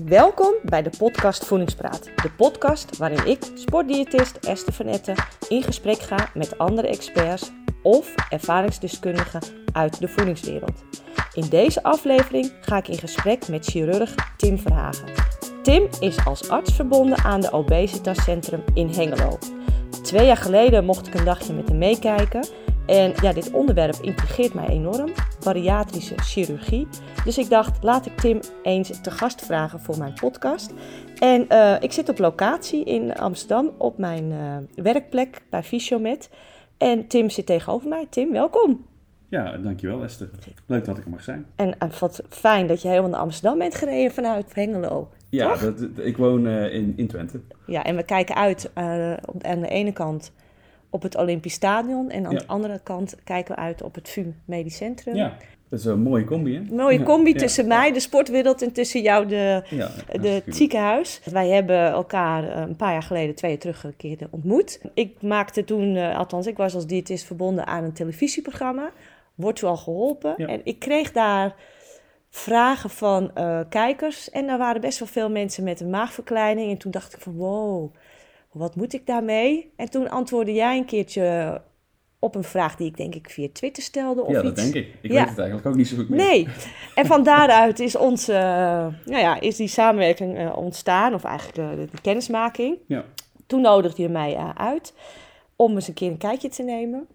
Welkom bij de podcast Voedingspraat. De podcast waarin ik, sportdiëtist Esther van Etten, in gesprek ga met andere experts of ervaringsdeskundigen uit de voedingswereld. In deze aflevering ga ik in gesprek met chirurg Tim Verhagen. Tim is als arts verbonden aan de Obesitascentrum in Hengelo. Twee jaar geleden mocht ik een dagje met hem meekijken. En ja, dit onderwerp intrigeert mij enorm, bariatrische chirurgie. Dus ik dacht, laat ik Tim eens te gast vragen voor mijn podcast. En uh, ik zit op locatie in Amsterdam op mijn uh, werkplek bij Fysiomet. En Tim zit tegenover mij. Tim, welkom. Ja, dankjewel Esther. Leuk dat ik er mag zijn. En uh, wat fijn dat je helemaal naar Amsterdam bent gereden vanuit Hengelo. Ja, dat, ik woon uh, in, in Twente. Ja, en we kijken uit aan de ene kant op het Olympisch Stadion en aan ja. de andere kant kijken we uit op het VU Medisch Centrum. Ja, dat is een mooie combi, hè? mooie combi tussen mij, de sportwereld, en tussen jou, de, de het ziekenhuis. Wij hebben elkaar een paar jaar geleden, twee jaar terug, een keer ontmoet. Ik maakte toen, uh, althans ik was als diëtist verbonden aan een televisieprogramma. Wordt u al geholpen? En ik kreeg daar vragen van uh, kijkers. En daar waren best wel veel mensen met een maagverkleining. En toen dacht ik van wow, wat moet ik daarmee? En toen antwoordde jij een keertje op een vraag die ik denk ik via Twitter stelde. Of ja, iets. dat denk ik. Ik ja. weet het eigenlijk ook niet zo goed meer. Nee. En van daaruit is, onze, uh, nou ja, is die samenwerking uh, ontstaan, of eigenlijk de, de kennismaking. Ja. Toen nodigde je mij uh, uit om eens een keer een kijkje te nemen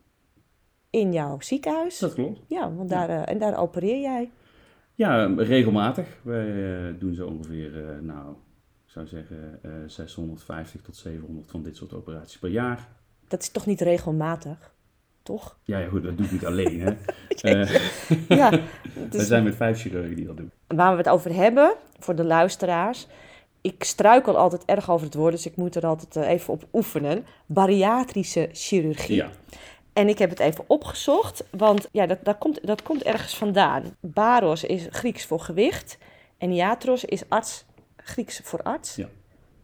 in jouw ziekenhuis. Dat klopt. Ja, want daar, ja. en daar opereer jij. Ja, regelmatig. Wij doen zo ongeveer, nou, zou zeggen, uh, 650 tot 700 van dit soort operaties per jaar. Dat is toch niet regelmatig, toch? Ja, ja goed, dat doe ik niet alleen, hè. ja, we zijn met vijf chirurgen die dat doen. Waar we het over hebben, voor de luisteraars... Ik struikel altijd erg over het woord, dus ik moet er altijd even op oefenen. Bariatrische chirurgie. Ja. En ik heb het even opgezocht, want ja, dat, dat, komt, dat komt ergens vandaan. Baros is Grieks voor gewicht en iatros is arts, Grieks voor arts. Ja.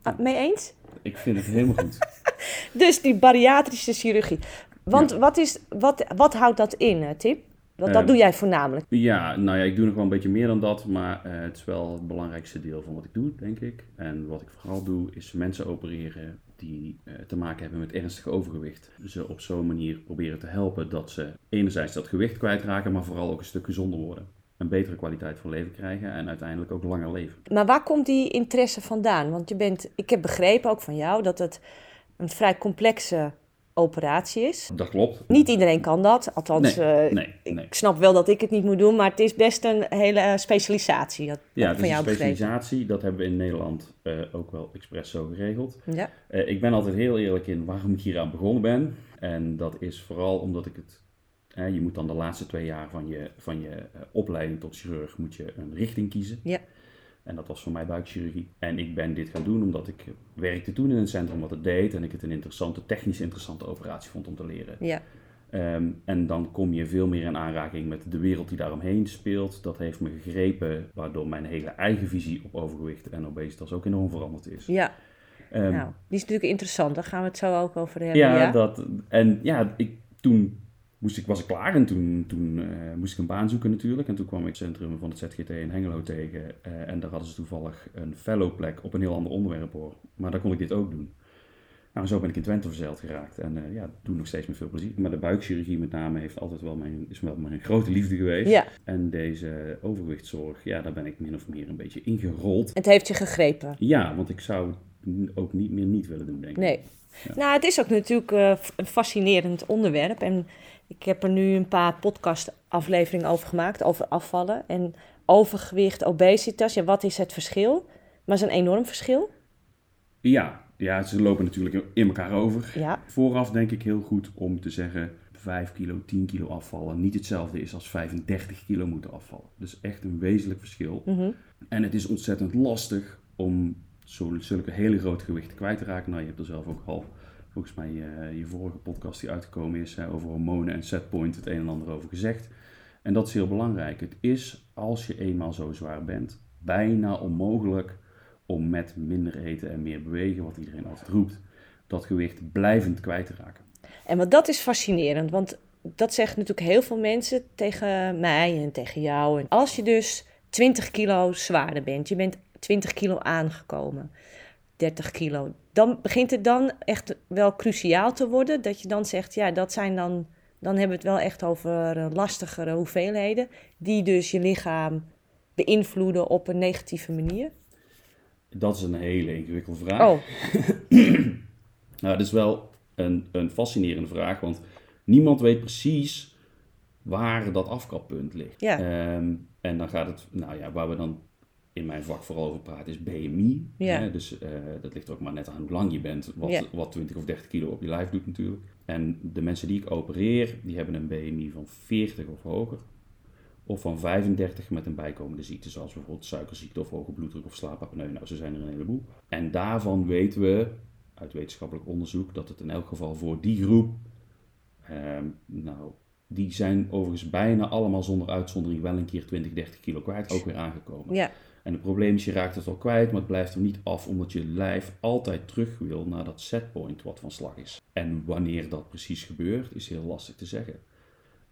Ah, mee eens? Ik vind het helemaal goed. dus die bariatrische chirurgie. Want ja. wat, is, wat, wat houdt dat in, Tim? Want uh, dat doe jij voornamelijk. Ja, nou ja, ik doe nog wel een beetje meer dan dat, maar uh, het is wel het belangrijkste deel van wat ik doe, denk ik. En wat ik vooral doe, is mensen opereren die uh, te maken hebben met ernstig overgewicht. Ze op zo'n manier proberen te helpen dat ze enerzijds dat gewicht kwijtraken, maar vooral ook een stuk gezonder worden. Een betere kwaliteit van leven krijgen en uiteindelijk ook langer leven. Maar waar komt die interesse vandaan? Want je bent, ik heb begrepen ook van jou dat het een vrij complexe operatie is. Dat klopt. Niet iedereen kan dat. Althans, nee, uh, nee, nee. ik snap wel dat ik het niet moet doen, maar het is best een hele specialisatie. Dat ja, het van is jou een specialisatie. Dat hebben we in Nederland uh, ook wel expres zo geregeld. Ja. Uh, ik ben altijd heel eerlijk in waarom ik hier aan begonnen ben. En dat is vooral omdat ik het... je moet dan de laatste twee jaar van je, van je opleiding tot chirurg moet je een richting kiezen. Ja. En dat was voor mij buikchirurgie. En ik ben dit gaan doen omdat ik werkte toen in een centrum wat het deed. En ik het een interessante, technisch interessante operatie vond om te leren. Ja. Um, en dan kom je veel meer in aanraking met de wereld die daaromheen speelt. Dat heeft me gegrepen, waardoor mijn hele eigen visie op overgewicht en obesitas ook enorm veranderd is. Ja. Um, nou, die is natuurlijk interessant. Daar gaan we het zo ook over hebben. Ja, ja? Dat, en ja, ik, toen moest ik, was ik klaar en toen, toen uh, moest ik een baan zoeken natuurlijk. En toen kwam ik het centrum van het ZGT in Hengelo tegen. Uh, en daar hadden ze toevallig een fellowplek op een heel ander onderwerp hoor. Maar daar kon ik dit ook doen. Nou, zo ben ik in Twente verzeild geraakt. En uh, ja, doe nog steeds met veel plezier. Maar de buikchirurgie met name heeft altijd wel mijn, is wel mijn grote liefde geweest. Ja. En deze overgewichtszorg, ja, daar ben ik min of meer een beetje ingerold. Het heeft je gegrepen? Ja, want ik zou ook niet meer niet willen doen, denk ik. Nee. Ja. Nou, het is ook natuurlijk uh, een fascinerend onderwerp. En ik heb er nu een paar podcastafleveringen over gemaakt, over afvallen en overgewicht, obesitas. Ja, wat is het verschil? Maar het is een enorm verschil. Ja, ja ze lopen natuurlijk in elkaar over. Ja. Vooraf denk ik heel goed om te zeggen 5 kilo, 10 kilo afvallen niet hetzelfde is als 35 kilo moeten afvallen. Dus echt een wezenlijk verschil. Mm -hmm. En het is ontzettend lastig om zulke hele grote gewichten kwijt te raken. Nou, je hebt er zelf ook al volgens mij uh, je vorige podcast die uitgekomen is over hormonen en setpoint het een en ander over gezegd. En dat is heel belangrijk. Het is, als je eenmaal zo zwaar bent, bijna onmogelijk om met minder eten en meer bewegen, wat iedereen altijd roept, dat gewicht blijvend kwijt te raken. En wat dat is fascinerend, want dat zeggen natuurlijk heel veel mensen tegen mij en tegen jou. En als je dus 20 kilo zwaarder bent, je bent 20 kilo aangekomen, 30 kilo. Dan begint het dan echt wel cruciaal te worden dat je dan zegt, ja, dat zijn dan, dan hebben we het wel echt over eh, lastigere hoeveelheden, die dus je lichaam beïnvloeden op een negatieve manier. Dat is een hele ingewikkelde vraag. Oh, Nou, dat is wel een, een fascinerende vraag, want niemand weet precies waar dat afkappunt ligt. Ja. Ehm, en dan gaat het, nou ja, waar we dan in mijn vak vooral over praten is BMI. Ja. Hè? Dus eh, dat ligt ook maar net aan hoe lang je bent, wat, Ja. wat 20 of 30 kilo op je lijf doet natuurlijk. En de mensen die ik opereer, die hebben een BMI van 40 of hoger. Of van 35 met een bijkomende ziekte, zoals bijvoorbeeld suikerziekte of hoge bloeddruk of slaapapneu. Nou, zo zijn er een heleboel. En daarvan weten we uit wetenschappelijk onderzoek dat het in elk geval voor die groep, ehm, nou, die zijn overigens bijna allemaal zonder uitzondering wel een keer 20, 30 kilo kwijt, ook weer aangekomen. ja, En het probleem is, je raakt het wel kwijt, maar het blijft er niet af, omdat je lijf altijd terug wil naar dat setpoint wat van slag is. En wanneer dat precies gebeurt, is heel lastig te zeggen.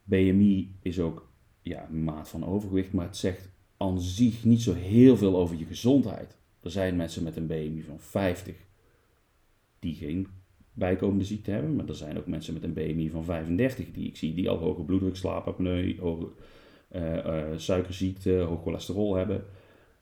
BMI is ook ja, een maat van overgewicht, maar het zegt aan zich niet zo heel veel over je gezondheid. Er zijn mensen met een BMI van 50 die geen bijkomende ziekte hebben, maar er zijn ook mensen met een BMI van 35 die ik zie die al hoge bloeddruk, slaapapneu, hoge eh, eh, suikerziekte, hoog cholesterol hebben.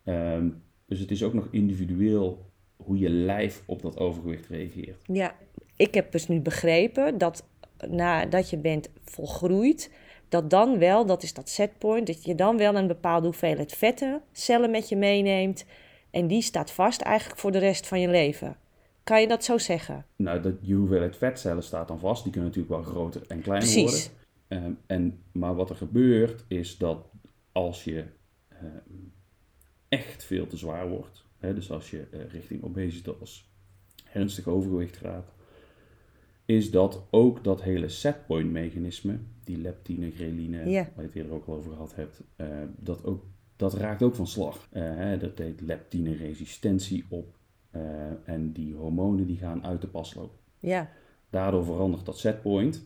Ehm, dus het is ook nog individueel hoe je lijf op dat overgewicht reageert. ja. Ik heb dus nu begrepen dat nadat je bent volgroeid, dat dan wel, dat is dat setpoint, dat je dan wel een bepaalde hoeveelheid vetten, cellen met je meeneemt. En die staat vast eigenlijk voor de rest van je leven. Kan je dat zo zeggen? Nou, dat, je hoeveelheid vetcellen staat dan vast. Die kunnen natuurlijk wel groter en kleiner Precies. worden. Ehm, en, maar wat er gebeurt is dat als je ehm, echt veel te zwaar wordt, hè, dus als je eh, richting obesitas, ernstig overgewicht gaat, is dat ook dat hele setpoint mechanisme, die leptine, ghreline, Ja. waar je het eerder ook al over gehad hebt, eh, dat, ook, dat raakt ook van slag. Hè, dat heet leptine resistentie op en die hormonen die gaan uit de pas lopen. Ja, Daardoor verandert dat setpoint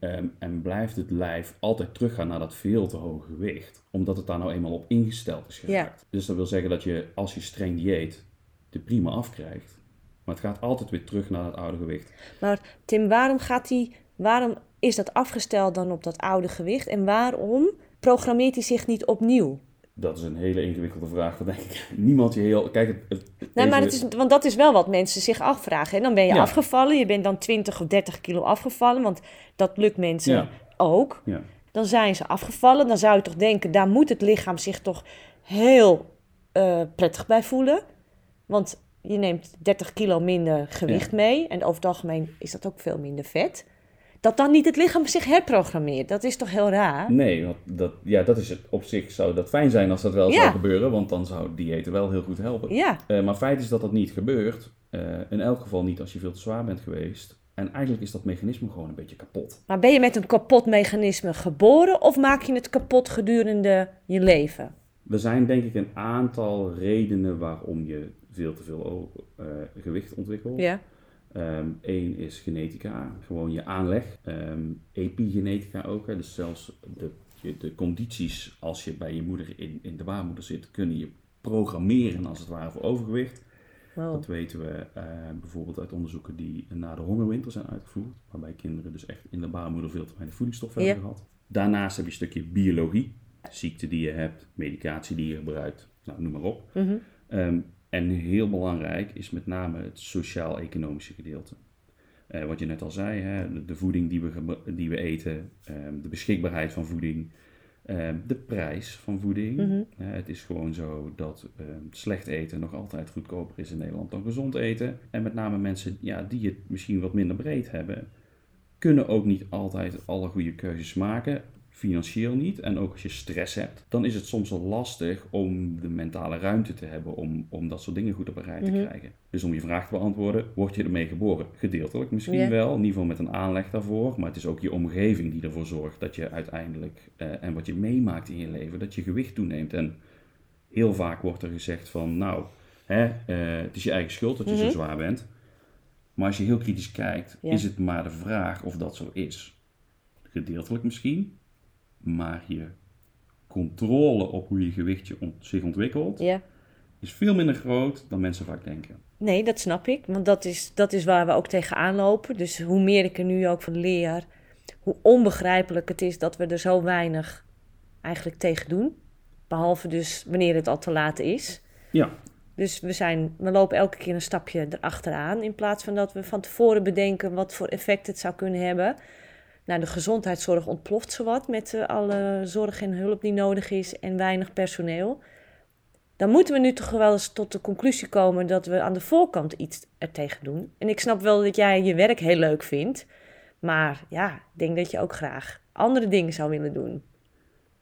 ehm, en blijft het lijf altijd teruggaan naar dat veel te hoge gewicht. Omdat het daar nou eenmaal op ingesteld is geraakt. Dus dat wil zeggen dat je als je streng dieet de prima afkrijgt. Maar het gaat altijd weer terug naar het oude gewicht. maar Tim, waarom gaat hij, waarom is dat afgesteld dan op dat oude gewicht? En waarom programmeert hij zich niet opnieuw? Dat is een hele ingewikkelde vraag. Want denk ik, niemand je heel... Kijk, het, het, Nee, maar het is, want dat is wel wat mensen zich afvragen. En dan ben je Ja. afgevallen, je bent dan 20 of 30 kilo afgevallen, want dat lukt mensen Ja. ook. Ja. Dan zijn ze afgevallen, dan zou je toch denken, daar moet het lichaam zich toch heel eh, prettig bij voelen. Want je neemt 30 kilo minder gewicht mee en over het algemeen is dat ook veel minder vet. Dat dan niet het lichaam zich herprogrammeert, dat is toch heel raar? Nee, want dat, ja, dat is het. Op zich zou dat fijn zijn als dat wel Ja. zou gebeuren. Want dan zou diëten wel heel goed helpen. Ja, Eh, maar feit is dat dat niet gebeurt. Eh, in elk geval niet als je veel te zwaar bent geweest. En eigenlijk is dat mechanisme gewoon een beetje kapot. maar ben je met een kapot mechanisme geboren of maak je het kapot gedurende je leven? Er zijn denk ik een aantal redenen waarom je veel te veel eh, gewicht ontwikkelt. Ja, Eén is genetica, gewoon je aanleg. Ehm, epigenetica ook, hè, dus zelfs de, de condities als je bij je moeder in, in de baarmoeder zit, kunnen je programmeren als het ware voor overgewicht. wow. Dat weten we eh, bijvoorbeeld uit onderzoeken die na de hongerwinter zijn uitgevoerd. Waarbij kinderen dus echt in de baarmoeder veel te weinig voedingsstoffen Ja. hebben gehad. Daarnaast heb je een stukje biologie. Ziekte die je hebt, medicatie die je gebruikt, nou, noem maar op. Mhm. Ehm, en heel belangrijk is met name het sociaal-economische gedeelte. Eh, wat je net al zei, hè, de, voeding die we, die we eten, ehm, de beschikbaarheid van voeding, ehm, de prijs van voeding. Mhm. Het is gewoon zo dat ehm, slecht eten nog altijd goedkoper is in Nederland dan gezond eten. En met name mensen ja, die het misschien wat minder breed hebben, kunnen ook niet altijd alle goede keuzes maken. Financieel niet. En ook als je stress hebt, dan is het soms wel lastig om de mentale ruimte te hebben om, om dat soort dingen goed op een rij te Mhm. krijgen. Dus om je vraag te beantwoorden, word je ermee geboren? Gedeeltelijk misschien wel, in ieder geval met een aanleg daarvoor. Maar het is ook je omgeving die ervoor zorgt dat je uiteindelijk, eh, en wat je meemaakt in je leven, dat je gewicht toeneemt. En heel vaak wordt er gezegd van, nou, hè, eh, het is je eigen schuld dat je Mhm. zo zwaar bent. Maar als je heel kritisch kijkt, is het maar de vraag of dat zo is. Gedeeltelijk misschien, maar je controle op hoe je gewichtje ont- zich ontwikkelt, Ja, is is veel minder groot dan mensen vaak denken. Nee, dat snap ik. Want dat is, dat is waar we ook tegenaan lopen. Dus hoe meer ik er nu ook van leer, hoe onbegrijpelijk het is dat we er zo weinig eigenlijk tegen doen. Behalve dus wanneer het al te laat is. Ja, Dus we, zijn, we lopen elke keer een stapje erachteraan. In plaats van dat we van tevoren bedenken wat voor effect het zou kunnen hebben. Nou, de gezondheidszorg ontploft zowat met eh, alle zorg en hulp die nodig is en weinig personeel. Dan moeten we nu toch wel eens tot de conclusie komen dat we aan de voorkant iets er tegen doen. En ik snap wel dat jij je werk heel leuk vindt. Maar ja, ik denk dat je ook graag andere dingen zou willen doen.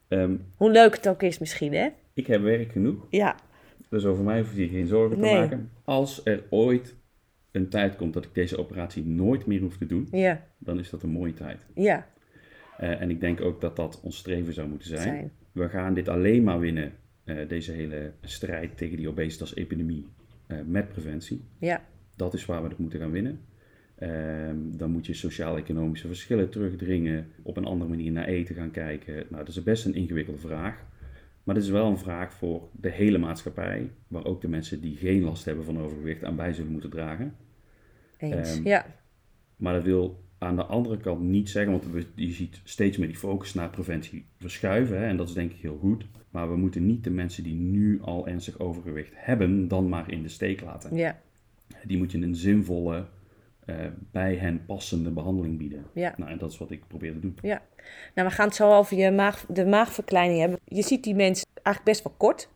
ehm, Hoe leuk het ook is misschien, hè? ik heb werk genoeg. Ja, Dus over mij hoef je geen zorgen te maken. Als er ooit een tijd komt dat ik deze operatie nooit meer hoef te doen, ja, dan is dat een mooie tijd. ja. Eh, en ik denk ook dat dat ons streven zou moeten zijn. Zijn. We gaan dit alleen maar winnen, eh, deze hele strijd tegen die obesitas-epidemie, eh, met preventie. Ja, Dat is waar we het moeten gaan winnen. Ehm, dan moet je sociaal-economische verschillen terugdringen, op een andere manier naar eten gaan kijken. Nou, dat is best een ingewikkelde vraag. Maar dit is wel een vraag voor de hele maatschappij, waar ook de mensen die geen last hebben van overgewicht aan bij zullen moeten dragen. eens. Ehm, ja, Maar dat wil aan de andere kant niet zeggen, want we- je ziet steeds meer die focus naar preventie verschuiven. Hè, en dat is denk ik heel goed. Maar we moeten niet de mensen die nu al ernstig overgewicht hebben, dan maar in de steek laten. ja, Die moet je een zinvolle, eh, bij hen passende behandeling bieden. ja. Nou, en dat is wat ik probeer te doen. Ja, nou we gaan het zo over je maag, de maagverkleining hebben. Je ziet die mensen eigenlijk best wel kort.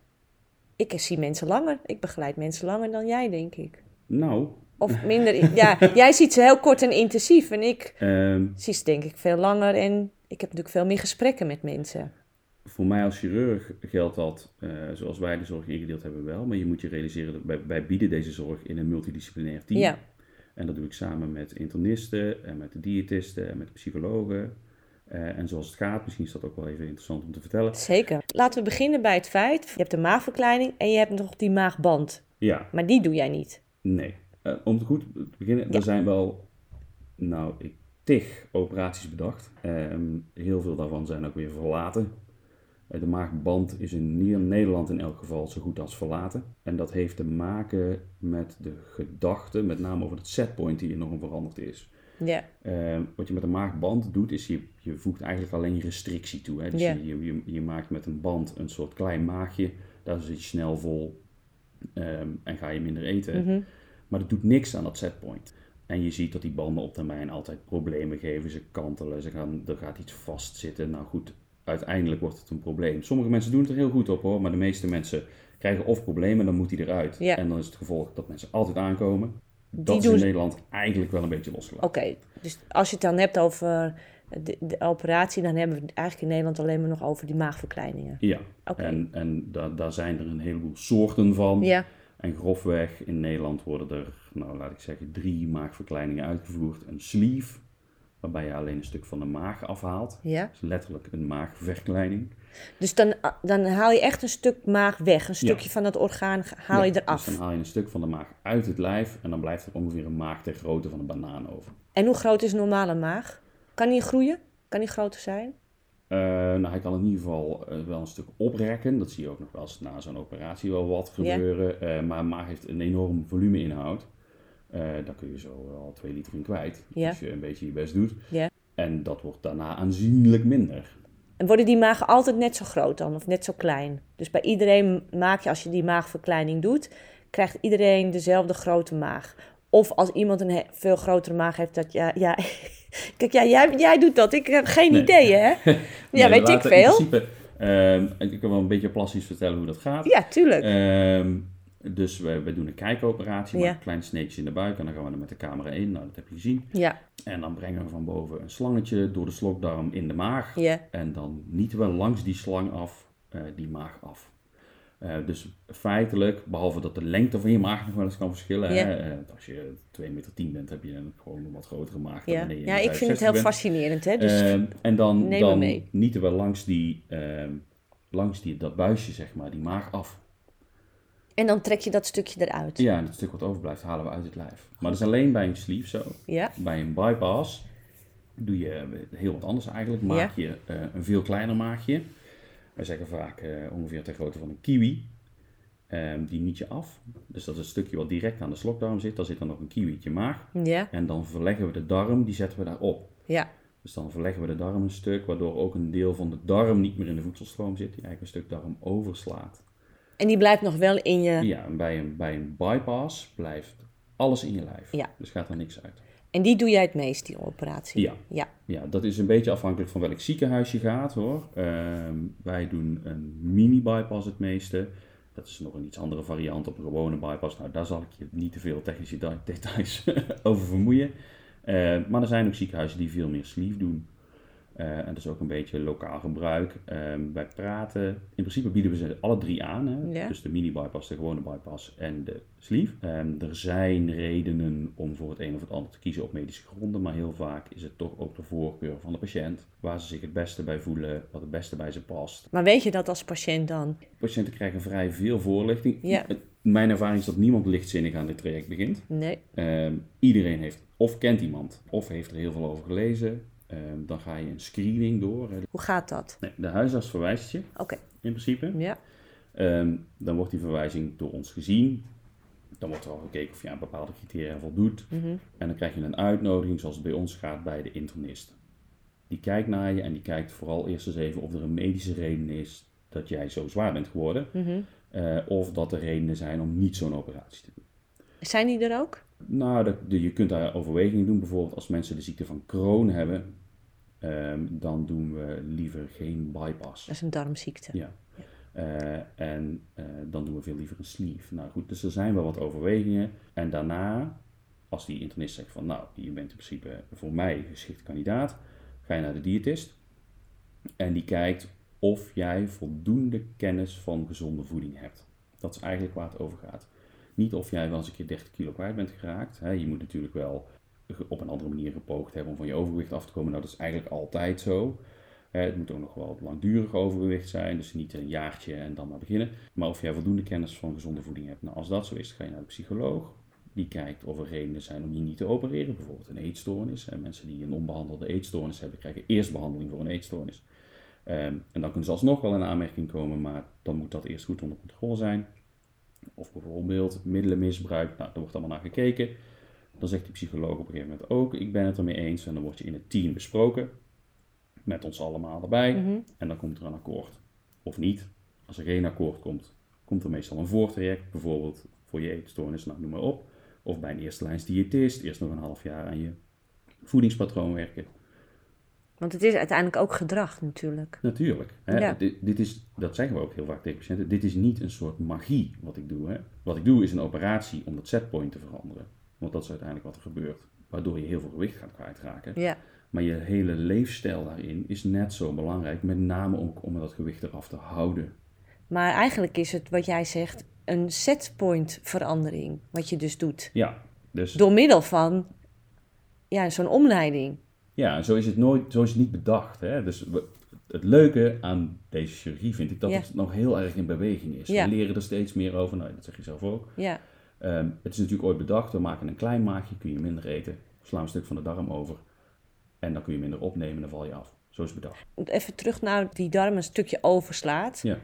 Ik zie mensen langer. Ik begeleid mensen langer dan jij, denk ik. Nou, Of minder. ja, jij ziet ze heel kort en intensief. En ik ehm, zie ze denk ik veel langer. En ik heb natuurlijk veel meer gesprekken met mensen. voor mij als chirurg geldt dat, eh, zoals wij de zorg ingedeeld hebben wel. Maar je moet je realiseren, dat wij, wij bieden deze zorg in een multidisciplinair team. Ja, En dat doe ik samen met internisten en met de diëtisten en met psychologen. Eh, en zoals het gaat, misschien is dat ook wel even interessant om te vertellen. zeker. Laten we beginnen bij het feit. Je hebt de maagverkleining en je hebt nog die maagband. Ja, Maar die doe jij niet. nee. Eh, om goed te beginnen, Ja. er zijn wel, nou, ik, tig operaties bedacht. Ehm, heel veel daarvan zijn ook weer verlaten. Eh, de maagband is in Nederland in elk geval zo goed als verlaten. En dat heeft te maken met de gedachte, met name over het setpoint die enorm veranderd is. Ja, Ehm, wat je met een maagband doet, is je, je voegt eigenlijk alleen restrictie toe. Hè? Dus Ja. je, je, je, je maakt met een band een soort klein maagje, daar zit je snel vol ehm, en ga je minder eten. mhm. Maar dat doet niks aan dat setpoint. En je ziet dat die banden op termijn altijd problemen geven. Ze kantelen, ze gaan, er gaat iets vastzitten. Nou goed, uiteindelijk wordt het een probleem. Sommige mensen doen het er heel goed op hoor, maar de meeste mensen krijgen of problemen, dan moet die eruit. Ja. En dan is het gevolg dat mensen altijd aankomen. Dat is in Nederland eigenlijk wel een beetje losgelaten. Oké, dus als je het dan hebt over de, de operatie, dan hebben we het eigenlijk in Nederland alleen maar nog over die maagverkleiningen. Ja, en, en da- daar zijn er een heleboel soorten van. Ja, En grofweg in Nederland worden er, nou laat ik zeggen, drie maagverkleiningen uitgevoerd. Een sleeve, waarbij je alleen een stuk van de maag afhaalt. ja. Dat is letterlijk een maagverkleining. Dus dan, dan haal je echt een stuk maag weg. Een stukje van dat orgaan haal je eraf. Dus dan haal je een stuk van de maag uit het lijf en dan blijft er ongeveer een maag ter grootte van een banaan over. En hoe groot is een normale maag? Kan die groeien? Kan die groter zijn? Eh, nou, hij kan in ieder geval eh, wel een stuk oprekken. Dat zie je ook nog wel eens na zo'n operatie wel wat Ja. gebeuren. Eh, maar een maag heeft een enorm volumeinhoud. Eh daar kun je zo wel 2 liter in kwijt. Ja. Als je een beetje je best doet. Ja. En dat wordt daarna aanzienlijk minder. En worden die magen altijd net zo groot dan? Of net zo klein? Dus bij iedereen maak je, als je die maagverkleining doet, krijgt iedereen dezelfde grote maag. Of als iemand een veel grotere maag heeft, dat ja, ja. Kijk, ja, jij, jij doet dat. Ik heb geen Nee. idee, hè? Ja, Nee, weet we ik veel. In principe, ehm, ik kan wel een beetje plastisch vertellen hoe dat gaat. Ja, tuurlijk. Ehm, dus we, we doen een kijkoperatie, Ja. maar een klein sneetje in de buik. En dan gaan we er met de camera in. Nou, dat heb je gezien. Ja, En dan brengen we van boven een slangetje door de slokdarm in de maag. ja, En dan nieten we langs die slang af, eh, die maag af. Eh, dus feitelijk, behalve dat de lengte van je maag nog wel eens kan verschillen. Ja. Hè? eh, als je 2,10 meter bent, heb je een, gewoon een wat grotere maag dan ja. wanneer je Ja, ik vind het 65 heel bent. fascinerend, hè? Dus Ehm, en dan, neem dan mee. nieten we langs, die, ehm, langs die, dat buisje, zeg maar, die maag af. En dan trek je dat stukje eruit. Ja, en het stuk wat overblijft halen we uit het lijf. Maar dat is alleen bij een sleeve zo. Ja, Bij een bypass doe je heel wat anders eigenlijk. Maak je eh, een veel kleiner maagje. Wij zeggen vaak eh, ongeveer ter grootte van een kiwi. ehm, die niet je af. Dus dat is een stukje wat direct aan de slokdarm zit. Daar zit dan nog een kiwietje maag. Ja, En dan verleggen we de darm, die zetten we daarop. ja. Dus dan verleggen we de darm een stuk, waardoor ook een deel van de darm niet meer in de voedselstroom zit, die eigenlijk een stuk darm overslaat. En die blijft nog wel in je... Ja, en bij een, bij een bypass blijft alles in je lijf. Ja. Dus gaat er niks uit. En die doe jij het meest, die operatie? Ja. Ja. Ja, dat is een beetje afhankelijk van welk ziekenhuis je gaat hoor. Ehm, wij doen een mini-bypass het meeste. Dat is nog een iets andere variant op een gewone bypass. Nou, daar zal ik je niet te veel technische details over vermoeien. Eh, maar er zijn ook ziekenhuizen die veel meer sleeve doen. Eh, en dat is ook een beetje lokaal gebruik. Ehm, wij praten, in principe bieden we ze alle drie aan. Hè? Ja. Dus de mini-bypass, de gewone bypass en de sleeve. Ehm, er zijn redenen om voor het een of het ander te kiezen op medische gronden. Maar heel vaak is het toch ook de voorkeur van de patiënt. Waar ze zich het beste bij voelen, wat het beste bij ze past. Maar weet je dat als patiënt dan? Patiënten krijgen vrij veel voorlichting. Ja. Mijn ervaring is dat niemand lichtzinnig aan dit traject begint. Nee. Ehm, iedereen heeft of kent iemand of heeft er heel veel over gelezen. Ehm, dan ga je een screening door. Hoe gaat dat? Nee, de huisarts verwijst je Oké. in principe. Ja. Ehm, dan wordt die verwijzing door ons gezien. Dan wordt er al gekeken of je aan bepaalde criteria voldoet. Mhm. En dan krijg je een uitnodiging zoals het bij ons gaat bij de internist. Die kijkt naar je en die kijkt vooral eerst eens even of er een medische reden is dat jij zo zwaar bent geworden. Mhm. eh, of dat er redenen zijn om niet zo'n operatie te doen. Zijn die er ook? Nou, dat, je kunt daar overwegingen doen. Bijvoorbeeld als mensen de ziekte van Crohn hebben, ehm, dan doen we liever geen bypass. Dat is een darmziekte. Ja. Eh, en eh, dan doen we veel liever een sleeve. Nou goed, dus er zijn wel wat overwegingen. En daarna, als die internist zegt van nou, je bent in principe voor mij geschikt kandidaat, ga je naar de diëtist. En die kijkt of jij voldoende kennis van gezonde voeding hebt. Dat is eigenlijk waar het over gaat. Niet of jij wel eens een keer 30 kilo kwijt bent geraakt. Je moet natuurlijk wel op een andere manier gepoogd hebben om van je overgewicht af te komen. Nou, dat is eigenlijk altijd zo. Het moet ook nog wel langdurig overgewicht zijn, dus niet een jaartje en dan maar beginnen. Maar of jij voldoende kennis van gezonde voeding hebt. Nou, als dat zo is, ga je naar de psycholoog. Die kijkt of er redenen zijn om je niet te opereren. Bijvoorbeeld een eetstoornis. En mensen die een onbehandelde eetstoornis hebben, krijgen eerst behandeling voor een eetstoornis. Ehm, en dan kunnen ze alsnog wel in aanmerking komen, maar dan moet dat eerst goed onder controle zijn. Of bijvoorbeeld middelenmisbruik. Nou, daar wordt allemaal naar gekeken. Dan zegt die psycholoog op een gegeven moment ook, ik ben het ermee eens. En dan word je in het team besproken. Met ons allemaal erbij. Mhm. En dan komt er een akkoord. Of niet. Als er geen akkoord komt, komt er meestal een voortraject. Bijvoorbeeld voor je eetstoornis, nou noem maar op. Of bij een eerste lijns diëtist. Eerst nog een half jaar aan je voedingspatroon werken. Want het is uiteindelijk ook gedrag natuurlijk. Natuurlijk. Hè? Ja. Dit, dit is, dat zeggen we ook heel vaak tegen patiënten. Dit is niet een soort magie wat ik doe. Hè? Wat ik doe is een operatie om dat setpoint te veranderen. Want dat is uiteindelijk wat er gebeurt. Waardoor je heel veel gewicht gaat kwijtraken. Ja. Maar je hele leefstijl daarin is net zo belangrijk. Met name ook om dat gewicht eraf te houden. Maar eigenlijk is het wat jij zegt een setpoint verandering. Wat je dus doet. Ja, dus Door middel van ja, zo'n omleiding. Ja, zo is het nooit, zo is het niet bedacht. Hè? Dus we- het leuke aan deze chirurgie vind ik dat Ja. het nog heel erg in beweging is. Ja. We leren er steeds meer over. Nou, dat zeg je zelf ook. Ja. Ehm, het is natuurlijk ooit bedacht, we maken een klein maagje, kun je minder eten, sla een stuk van de darm over en dan kun je minder opnemen en dan val je af. Zo is het bedacht. Even terug naar die darm een stukje overslaat. Ja.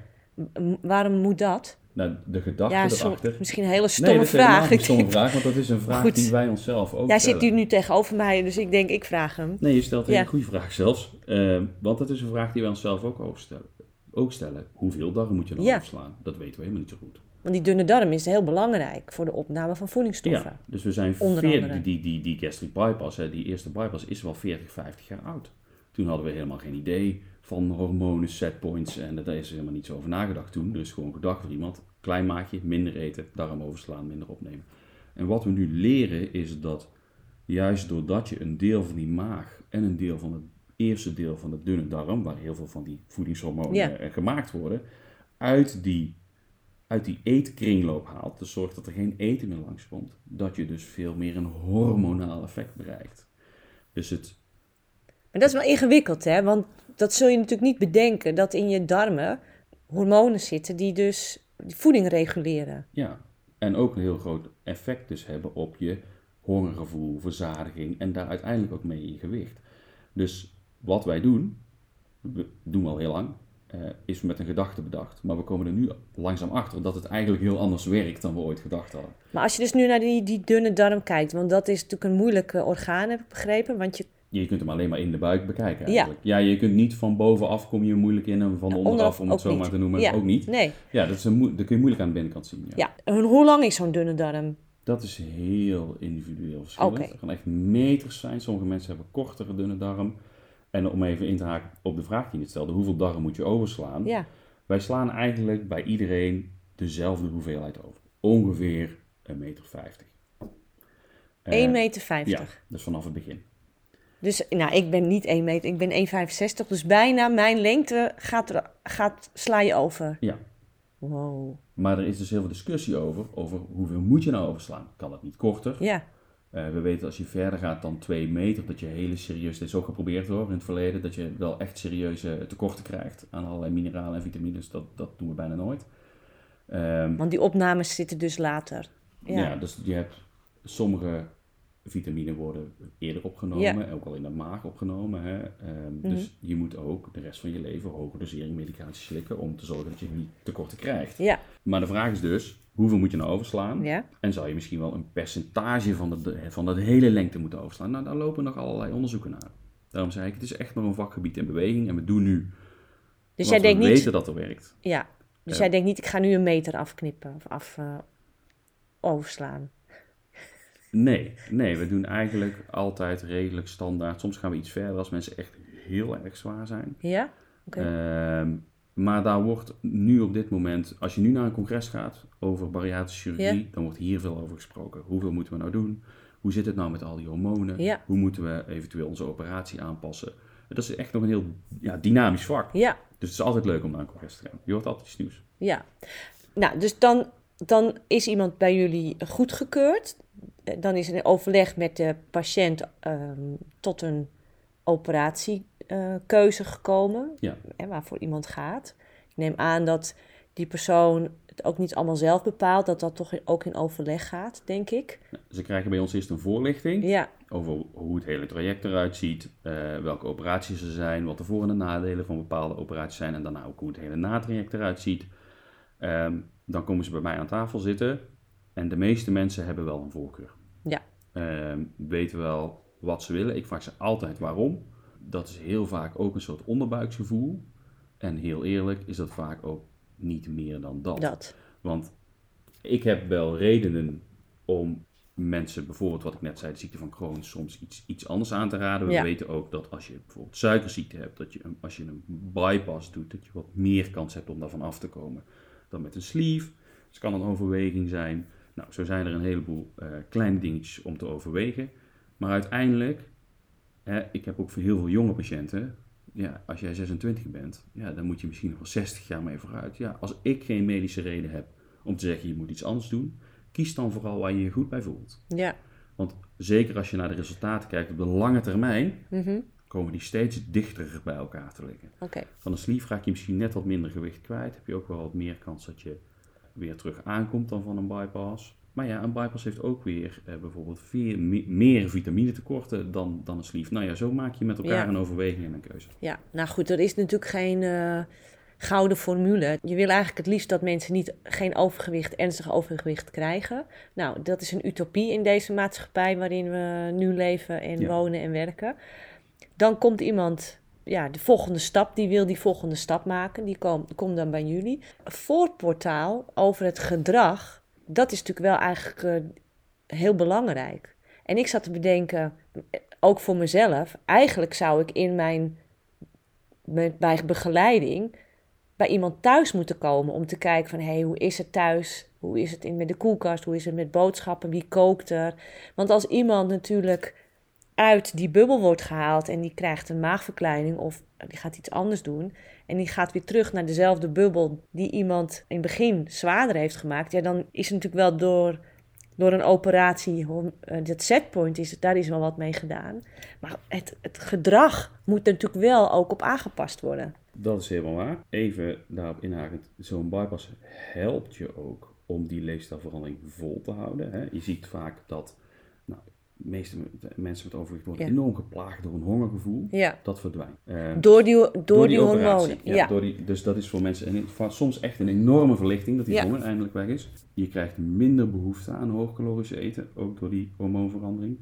M- waarom moet dat? Nou, de gedachte Ja, erachter... misschien een hele nee, stomme helemaal vraag. geen Ik stomme vraag, want dat is een vraag Goed. die wij onszelf ook Jij stellen. zit hier nu tegenover mij, dus ik denk, ik vraag hem. Nee, je stelt een Ja. goede vraag zelfs. Ehm, want dat is een vraag die wij onszelf ook ook stellen. Ook stellen. Hoeveel darm moet je dan Ja. opslaan? Dat weten we helemaal niet zo goed. Want die dunne darm is heel belangrijk voor de opname van voedingsstoffen. Ja, dus we zijn Onder 40, andere. die, die, die gastric bypass, hè, die eerste bypass, is wel 40, 50 jaar oud. Toen hadden we helemaal geen idee van hormonen, setpoints en daar is helemaal niet zo over nagedacht toen. Dus gewoon gedacht door iemand, klein maatje, minder eten, darm overslaan, minder opnemen. En wat we nu leren is dat juist doordat je een deel van die maag en een deel van het eerste deel van de dunne darm, waar heel veel van die voedingshormonen eh, gemaakt worden, uit die, uit die eetkringloop haalt, dus zorgt dat er geen eten meer langskomt, dat je dus veel meer een hormonaal effect bereikt. Dus het, Maar dat is wel ingewikkeld, hè? Want dat zul je natuurlijk niet bedenken, dat in je darmen hormonen zitten die dus voeding reguleren. ja, en ook een heel groot effect dus hebben op je hongergevoel, verzadiging en daar uiteindelijk ook mee je gewicht. Dus wat wij doen, we doen we al heel lang, eh, is met een gedachte bedacht. Maar we komen er nu langzaam achter dat het eigenlijk heel anders werkt dan we ooit gedacht hadden. Maar als je dus nu naar die, die dunne darm kijkt, want dat is natuurlijk een moeilijke orgaan, heb ik begrepen. Want je, Je kunt hem alleen maar in de buik bekijken eigenlijk. Ja, je kunt niet van bovenaf kom je moeilijk in en van Ja, onderaf, om het zo maar te noemen, Ja. ook niet. nee, Ja, dat, is een dat kun je moeilijk aan de binnenkant zien. Ja. ja. En hoe lang is zo'n dunne darm? Dat is heel individueel verschillend. Oké. Het kan echt meters zijn. Sommige mensen hebben kortere dunne darm. En om even in te haken op de vraag die je stelde, hoeveel darm moet je overslaan? Ja, Wij slaan eigenlijk bij iedereen dezelfde hoeveelheid over. Ongeveer een meter vijftig. Eh, 1,50 meter. Ja, dus vanaf het begin. Dus nou, ik ben niet 1 meter, ik ben 1,65. Dus bijna mijn lengte gaat, er, gaat, sla je over. Ja. Wow. Maar er is dus heel veel discussie over, over hoeveel moet je nou overslaan. Kan het niet korter? Ja, Eh, we weten als je verder gaat dan 2 meter, dat je hele serieus, dit is ook geprobeerd hoor in het verleden, dat je wel echt serieuze tekorten krijgt aan allerlei mineralen en vitamines. Dat, dat doen we bijna nooit. Ehm, want die opnames zitten dus later. ja. Ja, dus je hebt sommige vitamine worden eerder opgenomen, Ja. ook al in de maag opgenomen. Hè? Ehm, Mhm. Dus je moet ook de rest van je leven hoge dosering medicatie slikken om te zorgen dat je niet tekorten krijgt. ja, Maar de vraag is dus, hoeveel moet je nou overslaan? ja. En zou je misschien wel een percentage van de, van de hele lengte moeten overslaan? Nou, daar lopen nog allerlei onderzoeken naar. Daarom zei ik, het is echt nog een vakgebied in beweging en we doen nu Dus jij we denkt niet, weten dat er werkt. ja. Dus jij denkt niet, ik ga nu een meter afknippen of af eh, overslaan. Nee, nee, we doen eigenlijk altijd redelijk standaard. Soms gaan we iets verder als mensen echt heel erg zwaar zijn. Ja? Oké. Ehm, maar daar wordt nu op dit moment, als je nu naar een congres gaat over bariatrische chirurgie, Ja. dan wordt hier veel over gesproken. Hoeveel moeten we nou doen? Hoe zit het nou met al die hormonen? Ja. Hoe moeten we eventueel onze operatie aanpassen? Dat is echt nog een heel ja, dynamisch vak. Ja, Dus het is altijd leuk om naar een congres te gaan. Je hoort altijd iets nieuws. ja. Nou, dus dan, dan is iemand bij jullie goedgekeurd. Eh, Dan is er een overleg met de patiënt ehm, tot een operatiekeuze gekomen. Ja. Hè, waarvoor iemand gaat. Ik neem aan dat die persoon het ook niet allemaal zelf bepaalt. Dat dat toch ook in overleg gaat, denk ik. Ze krijgen bij ons eerst een voorlichting Ja, over hoe het hele traject eruit ziet, eh, welke operaties er zijn, wat de voor- en de nadelen van bepaalde operaties zijn en daarna ook hoe het hele natraject eruit ziet. Ehm, dan komen ze bij mij aan tafel zitten en de meeste mensen hebben wel een voorkeur. ja, Ehm, weten wel wat ze willen. Ik vraag ze altijd waarom. Dat is heel vaak ook een soort onderbuiksgevoel. En heel eerlijk is dat vaak ook niet meer dan dat. dat. Want ik heb wel redenen om mensen, bijvoorbeeld wat ik net zei, de ziekte van Crohn, soms iets, iets anders aan te raden. We Ja. weten ook dat als je bijvoorbeeld suikerziekte hebt, dat je als je een bypass doet, dat je wat meer kans hebt om daarvan af te komen dan met een sleeve. Dus het kan een overweging zijn. Nou, zo zijn er een heleboel eh, kleine dingetjes om te overwegen. Maar uiteindelijk, hè, ik heb ook voor heel veel jonge patiënten. Ja, als jij 26 bent, ja, dan moet je misschien nog wel 60 jaar mee vooruit. Ja, als ik geen medische reden heb om te zeggen je moet iets anders doen, kies dan vooral waar je je goed bij voelt. Ja, Want zeker als je naar de resultaten kijkt op de lange termijn, mhm, komen die steeds dichter bij elkaar te liggen. Van een sleeve raak je misschien net wat minder gewicht kwijt. Heb je ook wel wat meer kans dat je weer terug aankomt dan van een bypass. Maar ja, een bypass heeft ook weer eh, bijvoorbeeld veel me- meer vitaminetekorten dan, dan een sleeve. Nou ja, zo maak je met elkaar Ja. een overweging en een keuze. Ja, nou goed, er is natuurlijk geen eh, gouden formule. Je wil eigenlijk het liefst dat mensen niet, geen overgewicht, ernstig overgewicht krijgen. Nou, dat is een utopie in deze maatschappij waarin we nu leven en Ja. wonen en werken. Dan komt iemand, ja, de volgende stap, die wil die volgende stap maken. Die kom- komt dan bij jullie. Voorportaal over het gedrag, dat is natuurlijk wel eigenlijk eh, heel belangrijk. En ik zat te bedenken, eh, ook voor mezelf, eigenlijk zou ik in mijn met, bij begeleiding bij iemand thuis moeten komen om te kijken van hé, hey, hoe is het thuis? Hoe is het in, met de koelkast? Hoe is het met boodschappen? Wie kookt er? Want als iemand natuurlijk uit die bubbel wordt gehaald en die krijgt een maagverkleining of die gaat iets anders doen en die gaat weer terug naar dezelfde bubbel die iemand in het begin zwaarder heeft gemaakt, ja, dan is het natuurlijk wel door, door een operatie, eh, dat setpoint, is, daar is wel wat mee gedaan. Maar het, het gedrag moet er natuurlijk wel ook op aangepast worden. Dat is helemaal waar. Even daarop inhakend, zo'n bypass helpt je ook om die leefstijlverandering vol te houden. Hè. Je ziet vaak dat, de meeste mensen met overgewicht worden Ja. enorm geplaagd door een hongergevoel. Ja. Dat verdwijnt. Eh, Door die, door die, hormonen. Ja, Ja. Door die, dus dat is voor mensen va- soms echt een enorme verlichting dat die honger eindelijk weg is. Je krijgt minder behoefte aan hoogcalorisch eten, ook door die hormoonverandering.